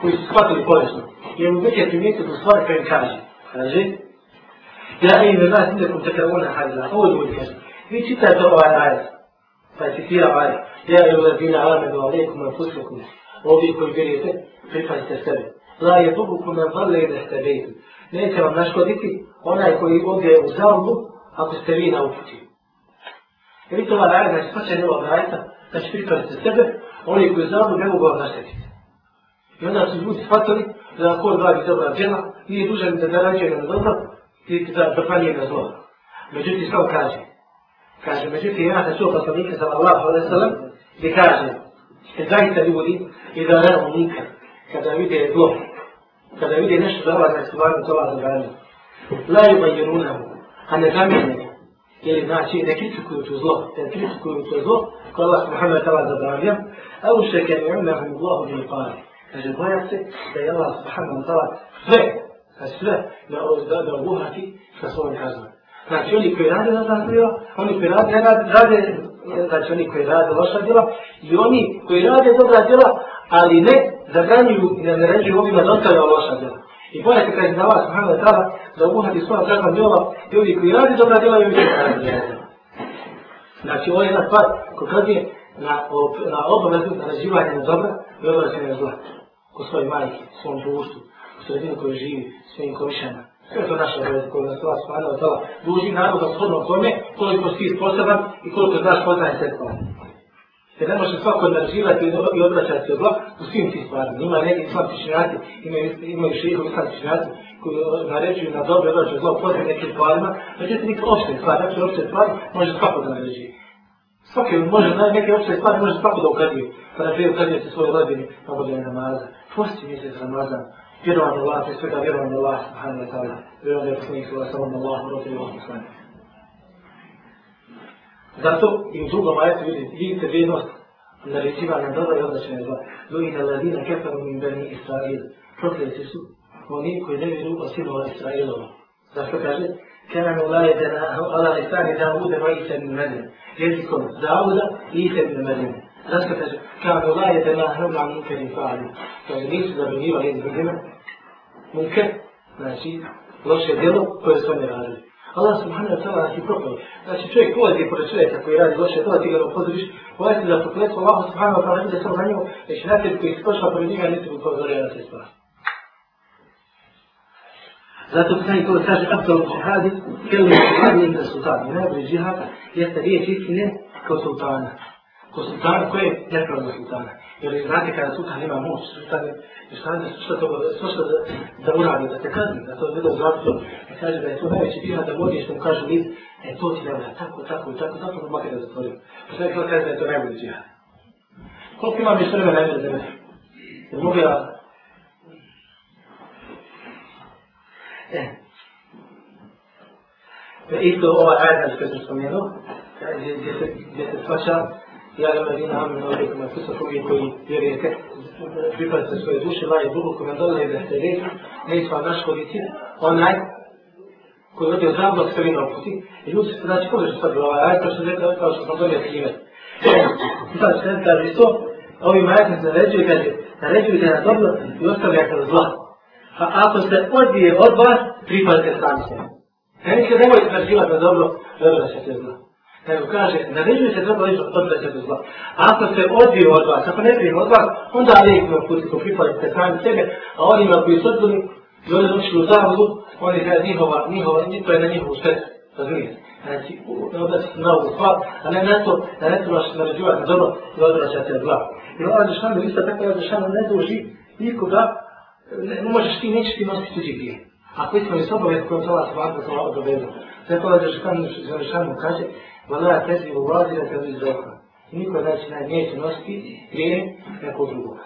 koji su shvatili povijesno. I ono već je primijetio to stvari kada pa im kaže. Kaže, ja i ne znaš nije kom čekaj ona hajda, ovo je ljudi kaže. Vi čitajte ovaj ajed, pa je citira ajed. Ja i ovaj bina alame do alijeku man fuslukum. Ovi koji vjerujete, pripazite sebe. La je Bogu kum man vrle i da ste bejtu. Neće vam naškoditi onaj koji ode u zavodu, ako ste vi na uputi. Jer vidite ovaj ajed, znači svačaj nova ajed, znači pripazite sebe, oni koji zavodu ne mogu vam naštetiti. لأنها سجود فتري لأقول غادي تبقى الجنة هي توجه من درجة من الغرفة في كتاب بريطانيا الأزوار ما جبت يسوى كاجي كاجي ما جبت هنا تسوق صديقي صلى الله عليه وسلم لكاجي إزاي تقولي إذا رأوا منكر كداويد يدوه كداويد ينشر دورة الاعتبار من طبعة العالم لا يبينونه أنا جامعنا يلي ناشي إذا كنت تكون تزور إذا كنت تكون تزور قال الله سبحانه وتعالى أو شك أن يعلمهم الله بالقارئ Kaže, boja se da je Allah subhanahu wa ta'ala sve, da sve, da, da, da obuhati sa svojom kaznom. Znači, oni koji rade za znači djela, oni koji rade, ne rade, znači, oni koji rade loša djela, i oni koji rade dobra djela, ali ne zabranjuju i ne naređuju ovima da ostaje loša djela. I boja se kaže da Allah subhanahu wa ta'ala da obuhati svojom kaznom djela, i oni koji rade dobra djela, i oni koji rade dobra djela. Znači, ovo je jedna stvar, ko kad je na, na obavezno naraživanje na dobra i obavezno na zla. Ko svoj majke, svom društvu, u sredinu koju živi, svojim komišama. Sve to naša obavezno koja nas vlada spada od tala. Duži narod od shodnog tome koliko si sposoban i koliko znaš poznanje sve tvoje. Te ne može svako naraživati i odvraćati se od zla u svim ti stvarima. Ima neki islamski činjaci, imaju šeho islamski činjaci koji naređuju na dobro i odvraćaju zlo poznanje nekim stvarima. Znači, nikak opšte stvari, znači opšte stvari može svako da naređuje. Svaki on može, na neke opšte stvari može svako da ukadio. Pa na prije ukadio se svoje rodine, pa bude je namaza. Posti mjesec namazan. Vjerovan je Allah, prije svega vjerovan je Allah, subhanahu wa ta'ala. Vjerovan je Allah, svega samo na Allah, rodine je Allah, Zato im drugo majete ljudi, vidite vrijednost na recivanje dobra i odnačne zva. Ljudi na ladina kefaru min beni Israel. Prokleti su oni koji ne vidu osinova Israelova. Zašto kaže? كان مولاي على لسان داوود وعيسى بن مريم يذكر داوود عيسى بن مريم ذكرت كان مولاي تناهوا عن منكر فاعل فليس ذنبه وليس بجمع منكر ماشي loše djelo koje su oni radili. Allah subhanahu wa ta'ala ti propao. Znači čovjek ulazi pored čovjeka koji radi loše djelo, ti ga upozoriš, ulazi za prokletstvo, Allah subhanahu wa ta'ala ide sam na njemu, već nakon koji se pošla pored njega, nisi upozorio na se stvari. Zato pitanje koje kaže Abdel Džihadi, kelme džihadi ima sultana. Najbolji džihad jeste riječ istine kao sultana. Kao sultana koje je nepravno sultana. Jer znate kada sultan ima moć, sultan je i stane se što toga, što što da, da uradi, da te kazni, da to ne da uzavstvo. I kaže da je to najveći džihad da vodiš što mu kaže niz, e to ti ne vrata, tako, tako, tako, zato ga makar je zatvorio. Pa sve kada kaže da je to najbolji džihad. Koliko imam još vremena, ne vrata, ne vrata. Jer mogu ja Da e. isto ova ajta što sam spomenuo, gdje se svača, ja ga medina amin ovdje kama su sa kogi koji vjerujete, pripadite svoje duše, laje duboko na dole i da se reći, ne isto vam naškoditi, onaj koji vodio zabla s krvi na oputi, i ljudi se znači kodeš sad u ovaj ajta, što rekao, kao što sam dobio primjer. E, sad što ne kaže isto, ovim ajta se naređuje, kaže, naređuje da je na dobro i ostavljate na zlato. Pa ako se odbije od vas, pripadite sankcije. Ne mislite, nemoj smrživati na dobro, dobro da se se zna. Nego kaže, naređuje se dobro lično, dobro da se zna. Ako se odbije od vas, ako ne prijeme od vas, onda ne ih na putiku, pripadite sami sebe, a onima koji su odbili, i oni došli u zavodu, oni kaže, njihova, njihova, to je na njihovu štetu. Razumijete? Znači, onda se na ovu stvar, a ne na to, da ne trebaš naređivati na dobro, dobro da se zna. I ova dešana, isto tako, ova dešana ne duži nikoga, ne, ne možeš ti, nećeš ti nositi tuđi grije. Ako isto je sobove kojom tola svaka tola odobeza. Zato je Žešan Žešanu kaže, vada je tezi u vlazi da tezi zoha. Niko znači ne, neće nositi grije nekog drugoga.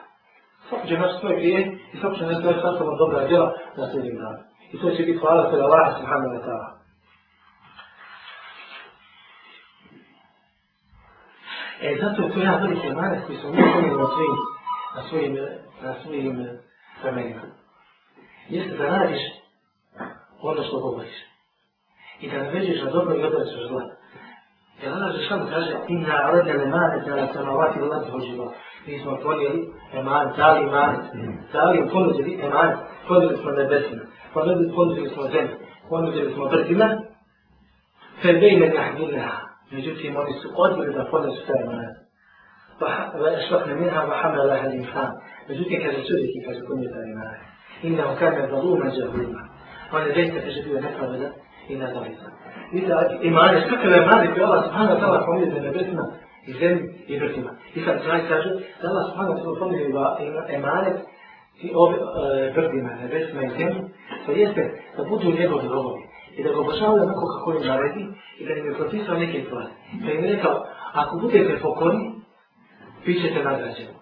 Svako će nositi svoje grije i svako će nositi sa sobom dobra djela na sljednjem danu. I to će biti hvala tega Allah subhanahu wa ta'ala. E, zato je to jedan veliki manet koji smo mi učinili na svojim, na svojim, na svojim plemenitom. Jeste da radiš ono što govoriš. I da naveđeš na dobro i odrećeš zlo. Jer Allah Žešan kaže, ti na rodne lemane, da nas anovati ulazi u živo. Mi smo podijeli eman, dali eman, dali u ponuđeli eman, podijeli smo nebesina, podijeli, podijeli smo zemlje, podijeli smo brdina, fe bejne kahdunaha. Međutim, oni su odbili da podijeli su te emanete. وَأَشْفَقْنَ مِنْهَا وَحَمَلَ لَهَا الْإِنْسَانِ Međutim, kaže čovjek i kaže kom je ta imara. Inna u kada da luma džavlima. On je zaista kaže bio nepravedan i nadalica. Vidite, imare, sve kada je mali, koja Allah subhanahu ta'ala pomijeta i nebesima i zemlji i vrtima. I sad znači kaže, da Allah subhanahu ta'ala pomijeta i imare i ove vrtima, e, nebesima i zemlji, to jeste da budu njegovi robovi. I da ga obošavaju onako kako im naredi i da im je propisao neke stvari. Da im rekao, ako budete pokorni, bit ćete nagrađeni.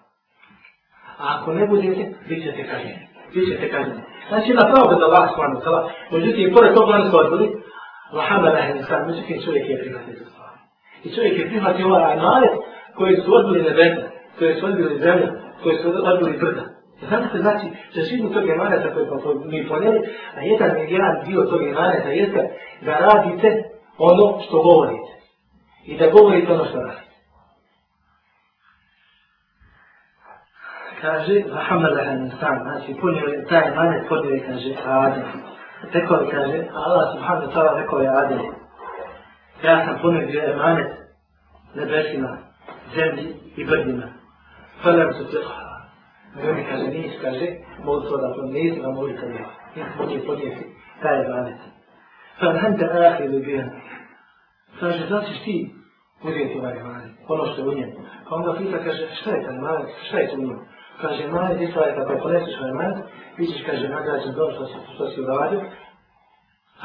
A ako ne budete, bit ćete kažnjeni. Bit ćete kažnjeni. Znači jedna pravda da Allah svojno sala, međutim, pored toga oni su odbili, Lahamba da je nisam, međutim, čovjek je prihvatio za svoje. I čovjek je prihvatio ovaj anaret koji su odbili nebeta, koji su odbili zemlja, koji su odbili brda. Znate, znači, za svim tog imaneta koji pa mi poneli, a jedan, jedan dio tog imaneta jeste da radite ono što govorite. I da govorite ono što radite. kaže, vahamadah al-insan, znači punio je taj manet, podio je, kaže, Adem. Rekao je, kaže, Allah subhanahu wa ta'ala rekao je Adem. Ja sam punio je manet nebesima, zemlji i brdima. Falem su te, i oni kaže, nis, kaže, mogu to da to ne izra, mogu to da. Nis mogu podijeti taj manet. Falem te ahi ljubijan. Kaže, znači ti uzijeti ovaj manet, ono što je u njemu. Pa onda Fisa kaže, šta je taj manet, šta je to u njemu? kaže, mali ti svoje, kako ponesiš moj mat, ti ćeš, kaže, nagrađen dobro što, što si uradio,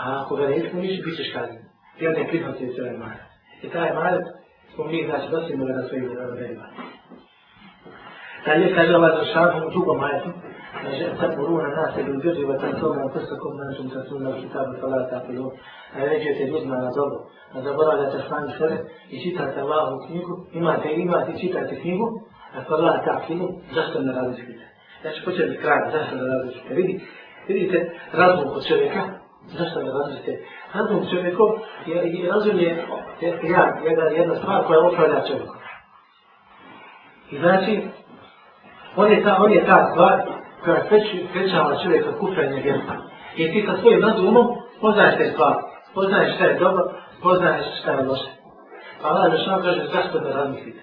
a ako ga ne ispuniš, bit ćeš kazin. Ti onda je prihvatio svoj mat. I taj mali, smo mi, znači, dosimo ga na svojim uradima. Taj je, kaže, ovaj zašan, u drugom majetu, kaže, sad u ruha nas, jer u djeđeva taj tog na prstakom našom sasuna, u šitabu, falata, pilu, a ređe se ljudima na dobu, a zaboravljate sami sebe i čitate Allahovu knjigu, imate, imate, čitate knjigu, Kad pogledate akvinu, zašto ne razlikujete? Ja ću početi kraj, zašto ne razlikujete? Vidi, vidite razlog od čovjeka, zašto ne razlikujete? Razlog čovjeku je, je, razum je, je, je, je jedna stvar koja upravlja čovjeku. I znači, on je ta, on je ta stvar koja prečava čovjeka kupljenje vjerta. I ti sa svojim razumom poznaješ te stvari. Poznaješ šta je dobro, poznaješ šta je loše. Pa Allah Žešan kaže, zašto ne razmislite?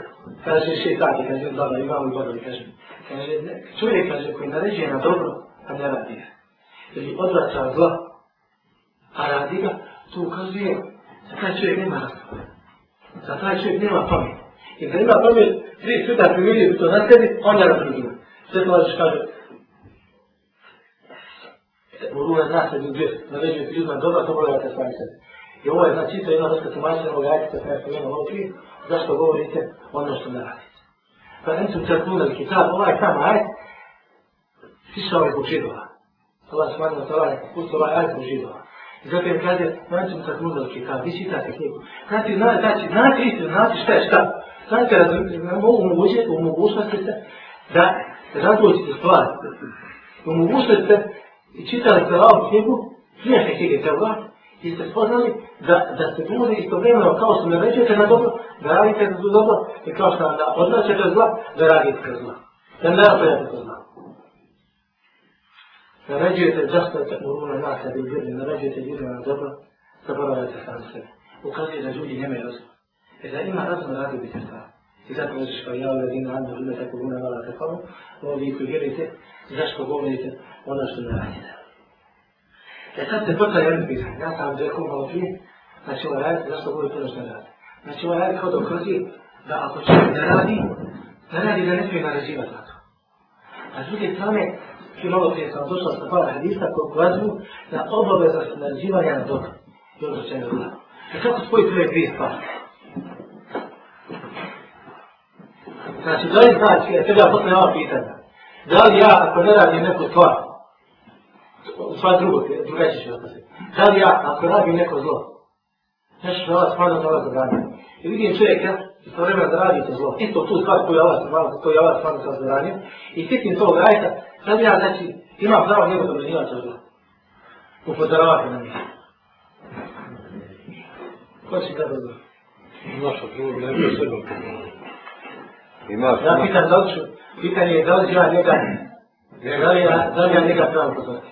kaže šeitani, kaže, dobro, imamo i bodovi, kaže, kaže, ne, čovjek, kaže, koji naređuje na dobro, a ne radi ga. Ili odvraca zlo, a radi ga, to ukazuje, za taj čovjek nema razpore. Za taj čovjek nema pamet. I da ima pamet, tri suda primiri to na sebi, on je na drugima. Sve to lažiš, kaže, Uruh je znaš sebi gdje, naređuje ti ljudima, dobro, dobro, ja te spavim sebi. I ovo je, znači, to je jedna vrsta tumačenja ovog ajkica, kada je spomenuo ovo prije, zašto govorite ono što ne radite. Pa nisu crtuna ili kitab, ovaj sam ajed, pisao je u židova. Allah smanje na tovare, pustio ovaj ajed u židova. I zato im kaže, nisu znači crtuna ili kitab, vi čitate knjigu. Znači, znači, znači, znači, znači, znači šta je šta. Znači, umogućite, umogućite se da razvojite stvari. Umogućite se i čitali pravo knjigu, prije što je knjige Ti ste spoznali da, da se bude isto vremeno kao što ne rećete na dobro, da radite za dobro i kao što da odnaćete zla, da radite za zla. Da ne opetite za zla. Naređujete džasta da u ruma nas kada ubirne, naređujete ljudi na dobro, zaboravljate sam sebe. Ukazuje da ljudi nemaju razum. E da ima razum da radi ubiti šta. I zato ne zviš pa ja ovaj dina andu ruma tako ruma vala tako ovo, ovo vi koji vjerite, zašto govorite ono što ne radite. E sad se postoje jedno pitanje. Ja sam rekao malo prije, znači ovo ovaj raditi, zašto bude to nešto raditi? Znači ovo ovaj raditi kao da ukazuje da ako čovjek ne radi, ne radi da ne smije naređivati na to. A s druge strane, ti malo prije sam došao sa par hadista koji ukazuju na obavezost naređivanja na dobro. Ono dobro što će ne znači. E kako spojiti ove dvije stvari? Znači, da li znači, jer tebi ja postavljam ova pitanja. Da li ja, ako ne radim neku stvar, sva drugo, drugačije će odnositi. Da li ja, ako radim neko zlo, nešto što vas spada, to vas zabranja. I vidim čovjeka, isto vremena da radi to zlo, isto tu stvar koju je vas spada, to je vas spada, to vas zabranja. I sitim tog rajta, da li ja, znači, imam pravo njegov da menjivam to zlo. Upozoravati na njih. Ko će kada zlo? Imaš od drugog, ne bih sebe upozorati. Imaš, imaš. Ja pitan da li ću, pitanje je da li ću ja njega, da li ja njega pravo upozorati.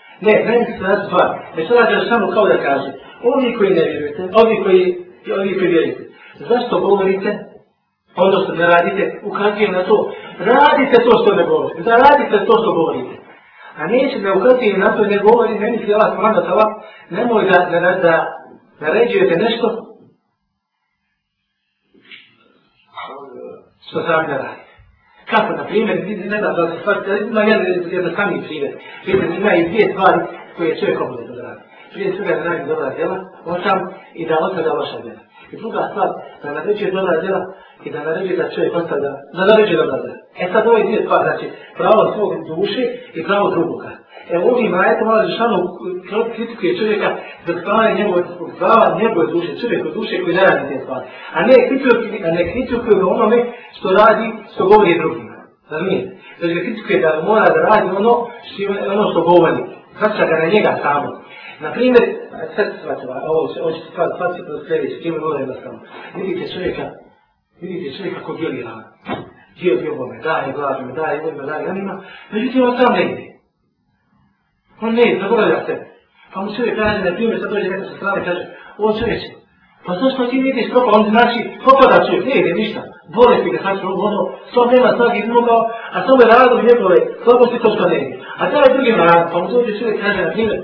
Ne, meni se nas dva. Ne sada ću samo kao da kažem. Ovi koji ne vjerujete, ovi koji, ovi koji vjerujete. Zašto govorite? Ono što ne radite, ukazuje na to. Radite to što ne govorite. Da radite to što govorite. A neće da ukazuje na to ne govori, ne misli Allah s.w.t. Nemoj da, da, da naređujete nešto što sam ne radi. Kako, na primjer, ne da se stvari, na jedan jednostavni primjer. Vidite, ima i dvije stvari koje je čovjek obavio da radi. Prije svega da radi dobra djela, osam i da ostavlja loša djela. I druga stvar, da naređuje dobra djela i da naređuje da čovjek ostavlja, da naređuje dobra djela. E sad ovo je dvije stvari, znači pravo svog duše i pravo drugoga. E ovim ajetom Allah Žešanu kritikuje čovjeka za stvaranje njegove zbogzava, njegove duše, čovjeka duše koji ne radi te stvari. A ne kritikuje, a ne kritikuje ga onome što radi, što govori drugima. Zar nije? Znači ga kritikuje da mora da radi ono što, ono što govori. Znači ga na njega samo. Naprimjer, sad svaću, ovo se, ovo će se stvari, sad se prosljedeći, kje mi govorim da samo. Vidite čovjeka, vidite čovjeka ko bili rano. Dio bio bome, daje glavima, daje ovima, daje anima. Međutim, on sam ne ide. Pa ne, zaboravlja se. Pa mu čovjek kaže, ne pijeme, sad dođe neko sa strane, kaže, o čovječe, pa zašto ti vidiš propa, on znači, popada čovjek, ne ide ništa. Bolesti ga sad ono, ono, sam nema snagi drugo, a sam je radu njegove, slabosti to što ne ide. A taj drugi narad, pa mu dođe čovjek kaže, na primjer,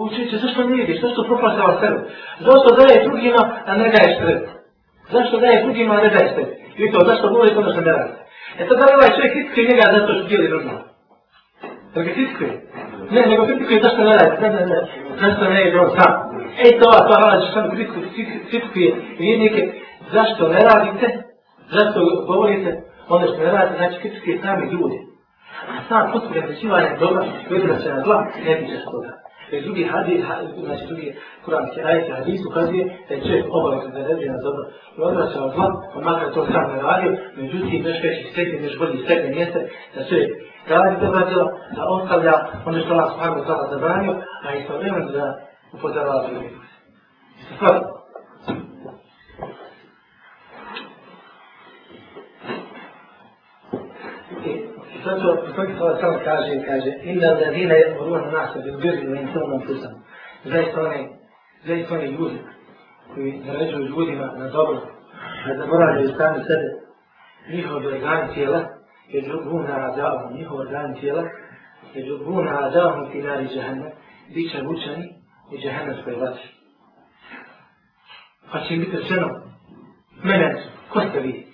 o čovječe, zašto ne vidiš, zašto propasava sebe? Zašto daje drugima, a ne daje štret? Zašto daje drugima, a ne daje štret? I to, zašto boli, ono to ne radi. E sad, da li ovaj čovjek iskri njega zato što ti je li drugo? Da ga ti iskri? ne, nego kritikuje to što ne radi, ne, ne, ne, zašto ne ide on sam. E to, a to radi, što mi kritikuje vjernike, zašto ne radite, zašto govorite ono što ne radite, znači kritikuje sami ljudi. A sam put prezačivanja dobra, koji da se na zla, ne biće s toga. Jer drugi hadis, znači drugi kuran se radite hadis, ukazuje da je čovjek obavljeno da ne radi na dobro. I onda se on zla, pa makar to sam ne radio, međutim, već veći stekne, već bolji stekne mjeste, da čovjek radi dobra djela, da ostavlja ono što Allah subhanahu ta'ala zabranio, a isto vremen da upozorava drugi. Jeste shvatili? Sad ću poslati svoje sam kaže, kaže, inda da dina je u ruha nas, da bi ubirli u internom pisam. Zaista oni, zaista oni ljudi koji naređuju ljudima na dobro, da zaboravljaju sami sebe, njihovo bi organi tijela, يجرون أعداءهم يهوذان tijela يجرون أعداءهم في نار جهنم bit će mučeni u džehennemskoj vatri. Pa će biti rečeno, mene, ko ste vi?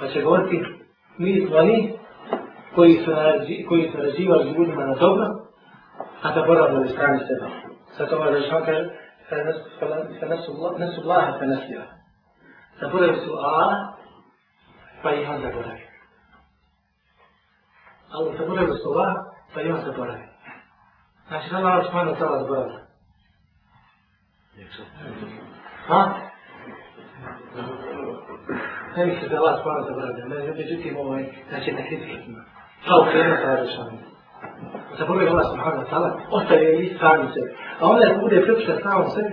Pa će govoriti, mi smo oni koji su, narađi, koji su narađivali s ljudima na dobro, a zaboravili strani sebe. Zato ovaj Žešan kaže, fenesu Allaha fenesljava. Zaboravili su Allah, pa ih on zaboravio. ali se bude do slova, pa i on se boravi. Znači, nema ali smo jedno tela zboravlja. Ha? Ne mi se da vas pojma zaboravlja, ne, međutim, ovo je, znači, na kritikima. Pa u krenu sa rešavanjem. Zaboravlja Allah subhanahu wa ta'ala, ostaje i sami se. A onda ako bude pripušta samo sve,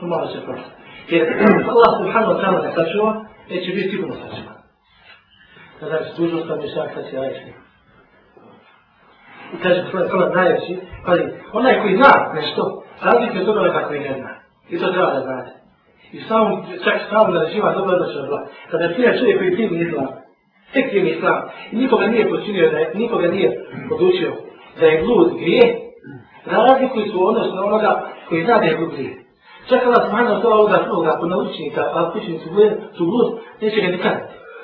to malo će prošli. Jer [clears throat] Allah subhanahu wa ta'ala ne sačuva, neće biti sigurno sačuva. Znači, dužnost tam je šak, sad će ajšnik i kaže svoj prvat najveći, pali, onaj koji zna nešto, razlika je dobro neka koji ne zna. I to treba da znate. I sam, čak sam da reživa dobro da će odla. Kada prija čovjek koji primi islam, tek primi islam, i nikoga nije počinio, da je, nikoga nije podučio da je blud grije, na razliku su odnosno onoga koji zna da je blud grije. Čak kada sam hajno stala ovoga svoga, ako naučnika, ali učenici su blud, neće ga nikad.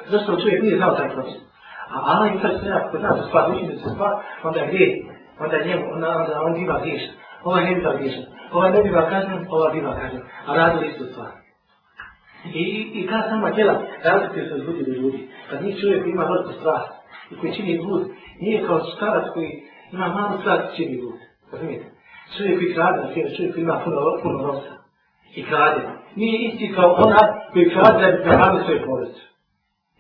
Zašto čovjek nije znao taj proces? A Allah je prvi sredak kod nas, stvar, mi se stvar, onda je gdje, onda je njemu, onda, onda, onda ima griješan. Ova ne biva griješan. Ova ne biva kažen, ova biva kažen. A radi li su stvar. I, i, i ta sama djela, razlike se od ljudi do ljudi. Kad njih čovjek ima veliku strast i koji čini blud, nije kao starac koji ima malu strast i čini blud. Razumijete? Čovjek koji krade na sjeru, čovjek koji ima puno, puno nosa i krade. Nije isti kao ona koji krade da bi prehrani svoju porodicu.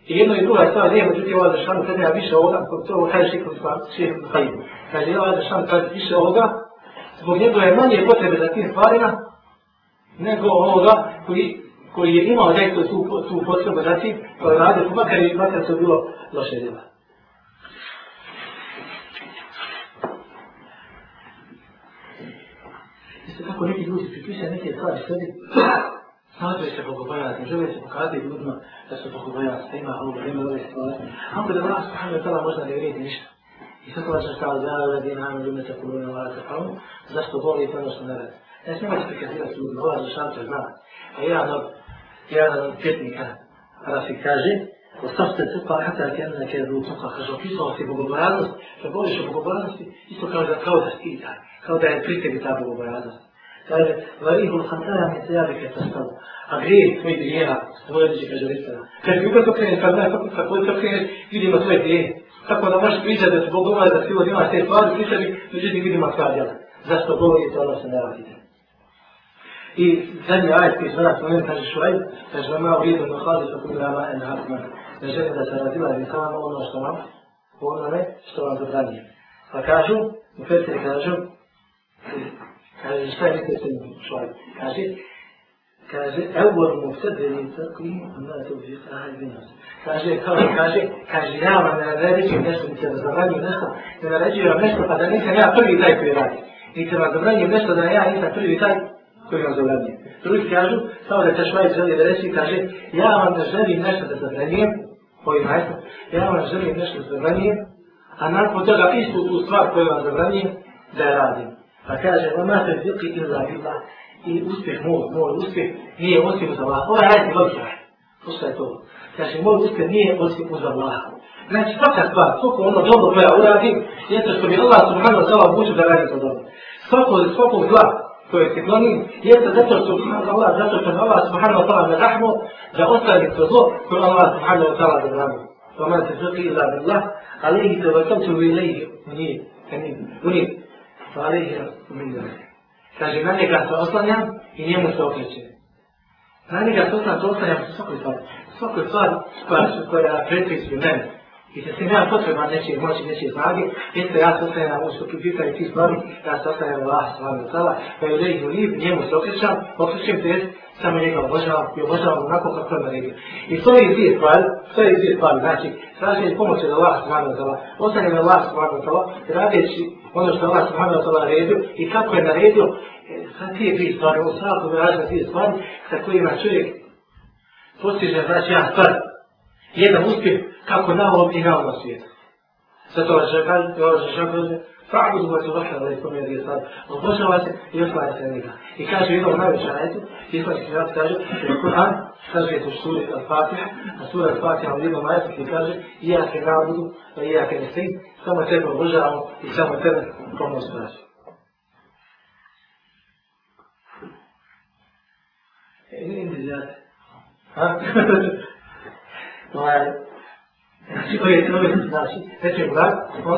I jedno i druga stvar nije, međutim, ova zašan treba više ovoga, kod to ovo kaže šikom stvar, šikom halimu. Kaže, ova zašan treba više ovoga, zbog njegove manje potrebe za tim stvarima, nego ovoga koji, koji je imao zaista tu, tu potrebu za tim, pa rade, pa makar i makar to bilo loše djela. Isto tako neki ljudi pripisaju neke stvari sebi, smatruje se bogobojazni, žele se pokazati ljudima da su bogobojazni, ima ovo, ima ove stvari. Ako da vas, Subhanahu wa ta'ala, možda ne vrijedi ništa. I sad vas ćeš kao zara, da je nam ljudi sa kuruna vara sa pravom, zašto voli i to nešto ne vrati. Ne smijem se prikazivati ljudima, ova za šanče zna. A jedan od, jedan od pjetnika, Rafi kaže, Ostavite se pa hata ti jedna neke rutuka, kaže, opisao si bogobojaznost, da govoriš o bogobojaznosti, isto kao da kao da stidaj, kao da je pri tebi ta bogobojaznost kaže, varihu l-hataja mi se javi kada stav. A grijem svoj grijeva, svoje liči kaže vrstava. Kad bi ubrzo krenet, kad znaš kako kako to krenet, vidimo svoje grijeve. Tako da možeš pričati da se Bog govori da svi od imaš te stvari, pričati, pričati vidimo sva djela. Zašto govorite ono što ne radite? I zadnji ajet koji zvrat u njemu kaže Šuaj, kaže vam malo vidjeti na hladi sa kuna rama en hatma. Ne želite da se razila i samo ono što vam, ono ne, što vam zabranije. Pa kažu, u Fetri kažu, Kaže, šta je se sin čovjek? Kaže, kaže, evo mu se delim crkvi, onda je to uđe straha i vinos. Kaže, kao mi kaže, kaže, ja vam ne naređujem nešto, mi se da zabranju nešto, ne naređujem vam nešto, pa da nisam ja prvi taj koji radi. Mi se vam zabranju nešto, da ja nisam prvi taj koji vam zabranju. Drugi kažu, samo da je Tešmajic želi da reći, kaže, ja vam ne želim nešto da zabranjujem, koji majstor, ja vam želim nešto da zabranjujem, a nakon toga istu tu stvar koju vam zabranjujem, da je radim. Pa kaže, ma se zbiti ila bila i uspjeh moj, moj uspjeh nije osim za vlaha. Ovo je ajde veliki ajde. Pusta je to. Kaže, moj uspjeh nije osim za vlaha. Znači, svaka stvar, koliko ono dobro koja uradi, je to što mi Allah subhanahu wa ta'ala obuču da radi to dobro. Svako, svako zla koje se je to zato što Allah, zato što Allah subhanahu wa ta'ala nadahmo da ostali to zlo koje Allah subhanahu wa ta'ala zabranio. وما تزقي إلا بالله عليه توكلت وإليه nije, أنيب nije. Salih je u Mindelej. Kaže, na njega se oslanjam i njemu se okrećem. Na njega se oslanjam, to oslanjam u svakoj stvari. Svakoj stvari koja, koja pretpisuje mene. I se sam ja potreban nečije moći, nečije snage, jeste ja se ostajem na uskupu pita i ti stvari, ja se ostajem u vas, vam je sada, pa je u liv, njemu se okrećam, okrećem te, samo njega obožavam i obožavam onako kako je naredio. I to je dvije stvari, to je dvije stvari, znači, sražen je pomoć od vas, vam je sada, ostajem u vas, vam je sada, radeći ono što Allah subhanahu wa ta'ala naredio i kako je naredio sa e, tije tri stvari, u svakom različno tije stvari sa kojima čovjek postiže znači jedan stvar, jedan uspjeh kako na ovom i na ovom svijetu. Zato vas žakali, i ovo žakali, fa'budu ma tuvaka da ikum jer je sad. Obožava se i oslaje se njega. I kaže, idu u najveću ajetu, islamski hrvat kaže, jer Kur'an, kaže je to suri al-Fatiha, a suri al-Fatiha u jednom ajetu ti kaže, iake na'budu, iake ne svi, samo tebe obožavamo i samo tebe pomoć praći. Ne vidim da je zjate. Ha? Ovaj, Znači, to je jedin ovaj put, znači, neće mu rad,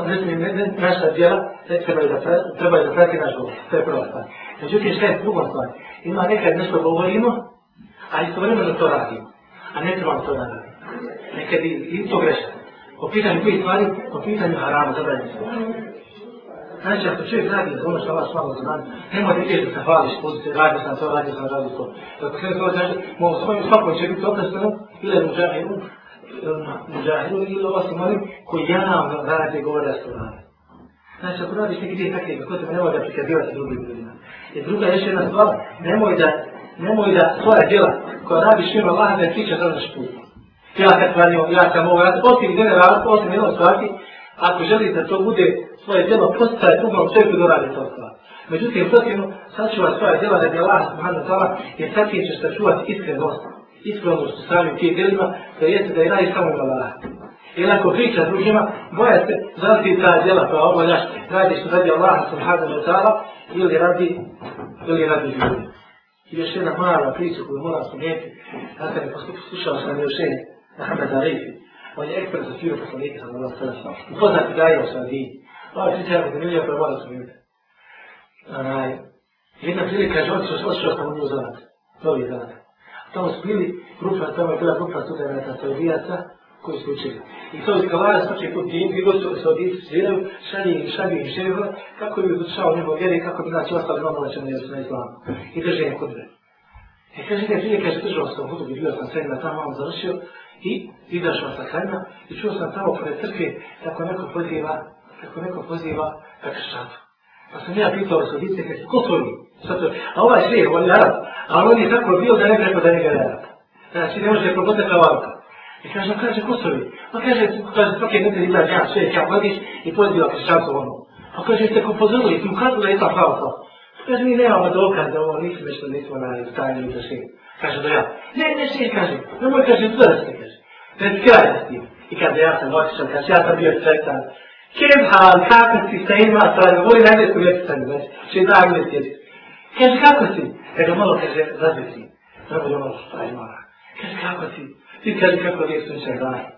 ne smije, ne, ne, naša djela, ne treba da, treba da prati naš ovo, to je prva stvar. Međutim, šta je druga stvar? Ima nekad nešto govorimo, a isto vremeno to radimo, a ne trebamo to da radimo. Nekad i, i to greša. Po pitanju koji stvari, po pitanju harama, dobra je Znači, ako čovjek radi za ono što vas malo zna, nema da ti da se hvališ, pozite, radio sam to, radio sam, radio to. Dakle, sve to znači, mogu svojim svakom će biti opresteno, ili jednu žena i džahilu ili osim onim koji javno rade govore o stvari. Znači, ako radiš neki dvije takve, kako te nemoj da prikazivati drugim ljudima. I druga je još jedna stvar, nemoj da, nemoj da svoja djela koja radiš ima vlaha da je priča za naš put. Ja kad radim, ja sam ovo, ja sam osim general, osim jednom stvari, ako želiš da to bude svoje djelo, postaje drugom čovjeku da radi to stvar. Međutim, protivno, sačuvaj svoje djela da bi Allah subhanahu ta'ala, jer sad ti ćeš sačuvati iskrenost ispravnost u stranju tije djelima, da jeste da je radi samo Allah. Jer ako priča drugima, boja se, zati ta djela koja pa obavljaš, radi što radi Allah, subhanahu wa ta'ala, ili radi, ili radi ljudi. I još jedna mala priča koju moram spomenuti, da se ne poslušao sam još jedne, Ahmed Arifi, on je ekspert za firu poslanike sa mnogo stresa. Upoznati da je u Sardini. Ovo je priča jedna zanimljiva koja moram spomenuti. Jedna prilika je, on se osjećao sam u nju zanat. Novi zanat tamo su bili grupa, tamo je bila grupa studenta, to je vijaca koji su učili. I to je kavara, svači put tim, i gosto se od Isu sviđaju, šalje i šalje i ževa, kako bi odlučao njego vjeri, kako bi nas znači ostali normalni na islamu. I drže je kod vre. E kaže, ne, prije kaže, držao sam hudu, bi bio sam sve na tamo, on završio, i izašao sa hajna, i čuo sam tamo pored crkve, kako neko poziva, kako neko poziva, kako šatu. Pa sam ja pitao da su vidite kaj su kosovi. A ovaj svi je volj narad. A on je tako bio da ne preko da njega narad. Znači ne može probotati na vanka. I kaže, on kaže kosovi. Pa kaže, kaže, svaki ne treba ja sve ja hodiš i pozdi ovak šansu ono. Pa kaže, ste ko pozorili, ti ukazali da je ta pravka. Kaže, mi nemamo dokaz da ovo nisam što nismo na stanju za svi. Kaže, da ja. Ne, ne, svi, kaže. Nemoj, kaže, zvrste, kaže. Pred kraj s tim. I kaže, ja sam otišao, kaže, ja sam bio sretan. كيف حال ساكن في سعيد ما أصلاً يقول لا يسوي لك سعيد بس شيء دائم يسير كيف كاكوسي إذا ما لك شيء زاد يسير رب الله الله سعيد ما لك كيف كاكوسي في كذا كاكوسي يسون شغلة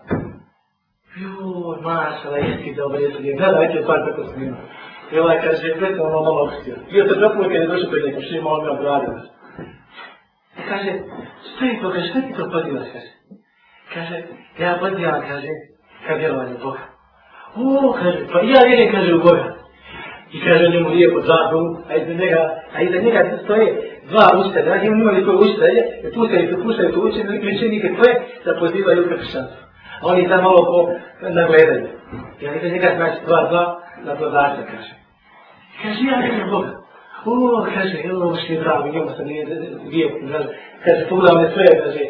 يو ما شاء الله يسكت ده بس يسير هذا أنت بعد كاكوسي ما يلا كذا شيء بس ما ما لك شيء يو تبغى كل كذا شو بيجي كل شيء ما هو مبرر بس كذا شيء تبغى كذا شيء تبغى كذا شيء كذا يا بدي أنا كذا كبير ماني بوه O, kaže, pa ja vjerujem, kaže, u Boga. I kaže njemu lijepo dva a iza njega, a iza njega stoje dva usta, da znači, njemu imali to usta, je, je pustaju se, pustaju to uče, i kreće nike to je, da pozivaju u kršćanstvo. A oni tam malo po nagledaju. I on iza njega znači dva, dva, na to zašto kaže. Kaže, ja vjerujem Boga. O, kaže, je ovo što je drago, njemu sam nije lijepo, kaže, kaže, pogledam sve, kaže,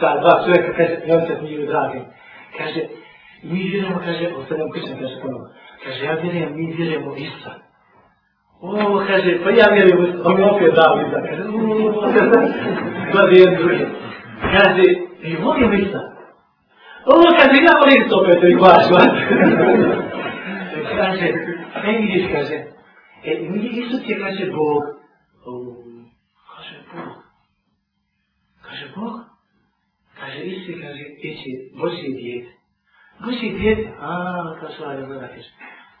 ta dva čovjeka, kaže, njom se smiju drage. Kaže, Mi vjerujemo, kaže, o sredom kućem kaže ponovno. Kaže, ja vjerujem, mi vjerujemo Isa. O, kaže, pa ja vjerujem, on mi opet dao Isa. Kaže, pa vjerujem drugim. Kaže, mi volim Isa. O, kaže, ja volim Isa opet, i glas, glas. kaže, ne vidiš, kaže, e, mi Isus je, kaže, Bog. kaže, Bog. Kaže, Bog. Kaže, Isus je, kaže, teći, Boži djeti. Kaže, djeti, aaa, kaže, ali ona kaže,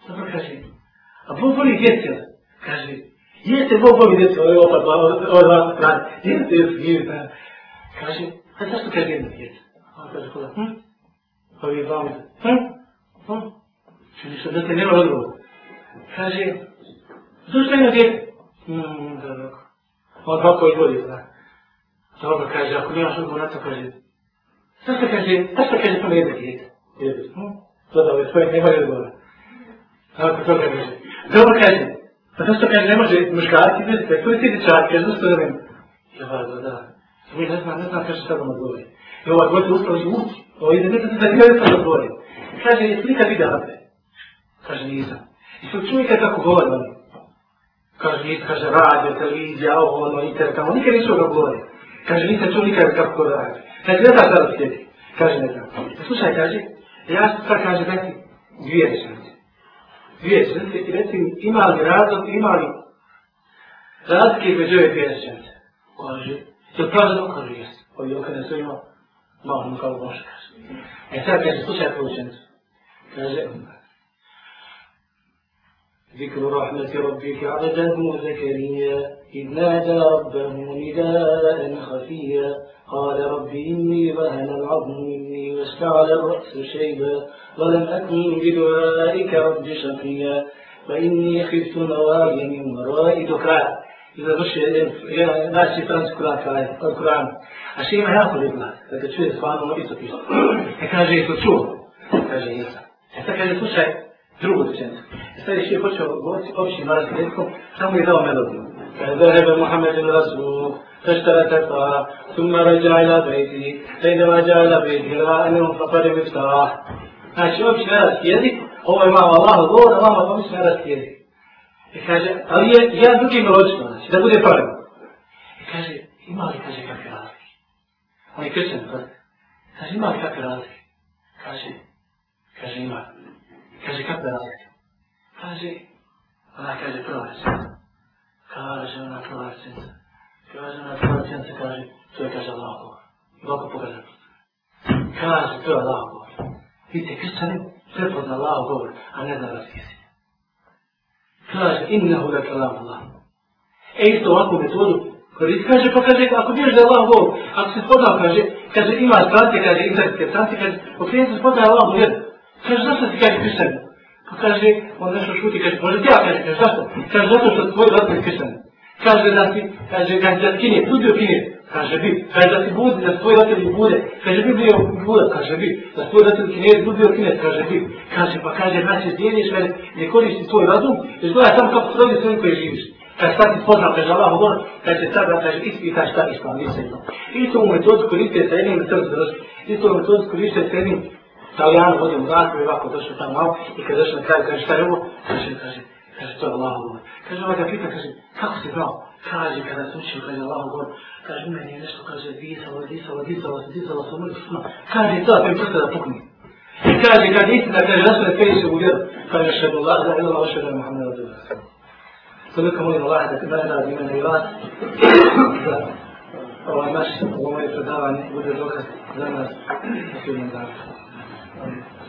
dobro kaže, a Bog voli djeti, kaže, jeste Bog voli djeti, ovo je opa, ovo je opa, ovo je opa, djeti, djeti, djeti, djeti, kaže, a zašto kaže jedna djeti? Ona kaže, kola, hm? Pa vi je vam, hm? Hm? Če mi se da te nema odgovor. Kaže, zašto jedna djeti? Hm, da, dobro. On dva koji vodi, da. Dobro, kaže, ako nemaš odgovor na to, kaže, zašto kaže, zašto kaže, zašto kaže, zašto kaže, Sada ove svoje nema odgovora. Kako to ne može? Dobro kaže, pa to što kaže ne može muškarci bez seksu, ti dječak, kaže zašto da vem? Ja vas da da. Mi ne znam, ne znam kaže šta vam odgovori. I ova god se ustala i uči, ovo ide, ne znam da nije sam odgovori. Kaže, je slika vi date? Kaže, nisam. I sad čuj kad tako govori oni. Kaže, nisam, kaže, radio, televizija, ovo, ono, internet, tamo, nikad nisam ga govori. Kaže, nisam čuo nikad kako radio. Kaže, ne znam šta da sjeti. Kaže, ne znam. Slušaj, kaže, ja sam sad kaže dati dvije rečenice. Dvije rečenice i reci mi ima li razlog, ima li razlike među ove dvije rečenice. Kaže, to pravda da kaže jes. Pa Ovi je okada su imao, malo mi kao boša kaže. E sad kaže, slušaj tu rečenicu. Kaže, ذكر رحمة ربك عبده زكريا إذ نادى ربه نداء خفيا قال رب إني وهن العظم مني واشتعل الرأس شيبا ولم أكن بدعائك رب شقيا فإني خفت نوايا من ورائي دكرا إذا بش ناس فرنس كلان القرآن أشيء ما يأكل إبناء لكن تشوي سبحانه ما إيسا تيسا هكذا جيسا تشوه هكذا جيسا هكذا جيسا شيء drugo sad je počeo govoriti općim arabskim jezikom, samo je dao melodiju. ذهب محمد الرسول فاشترى تقوى ثم رجع الى بيته فإنما جاء الى بيته راى انه فقد مفتاح هاشي وبش على السيادي هو مع الله الغور الله ما قمش على السيادي يكاجه قال يا يا دوكي ملوجه ماشي ده بودي فرق يكاجه ما لي كاجه كافي رازك هاي كشن فرق كاجه ما لي كافي رازك كاجه كاجه ما كاجه كافي رازك Kaže, ona kaže prorocenca. Kaže ona prorocenca. Kaže ona prorocenca, kaže, to je kaže Allah govor. Boga pogleda po sve. Kaže, to je Allah govor. Vidite, kršćani, sve pozna Allah govor, a ne zna da si si. Kaže, innahu da kalam Allah. E isto ovakvu metodu, koristi, kaže, pa kaže, ako vidiš da Allah govor, ako se spodao, kaže, kaže, ima stranci, kaže, internetske stranci, kaže, u klijentu spodao Allah govor, kaže, zašto si kaže kršćani? Pa kaže, on nešto šuti, kaže, može ti ja kaže, kaže, zašto? Kaže, zato što tvoj rad je kršan. Kaže, da ti, kaže, kaže, da ti nije, tudi opinije. Kaže, bi, kaže, da ti budi, da tvoj rad bude. Kaže, bi, bio bude, kaže, bi, da tvoj rad ti nije, tudi opinije, kaže, bi. Kaže, pa kaže, da se djeliš, kaže, ne koristi tvoj razum, jer zgodaj sam kako srodi s ovim koji živiš. Kaže, sad ti spozna, kaže, Allah, ono, kaže, sad, kaže, ispita šta ispravljaju se. Isto u metodu koristuje sa jednim metodom, isto u metodu koristuje sa jednim metodom, Italijan vodi u Zagreb i ovako došao tamo malo i kad došao na kraju kaže šta je ovo? Kaže, kaže, kaže to je Allah govor. Kaže ovaj ga pita, kaže kako si znao? Kaže kada se učio, kaže Allah govor. Kaže meni je nešto, kaže disalo, disalo, disalo, disalo, disalo, disalo, disalo, disalo, kaže to da pijem prste da pukni. I kaže kad istina, kaže da su ne peši u vjeru, kaže še bol lada, ilo lao še da je Muhammed od Zagreb. Toliko molim Allah da te nagrada i mene i vas, da ovaj naš, ovo moje predavanje bude dokaz za nas u sljednom zakonu. Mm.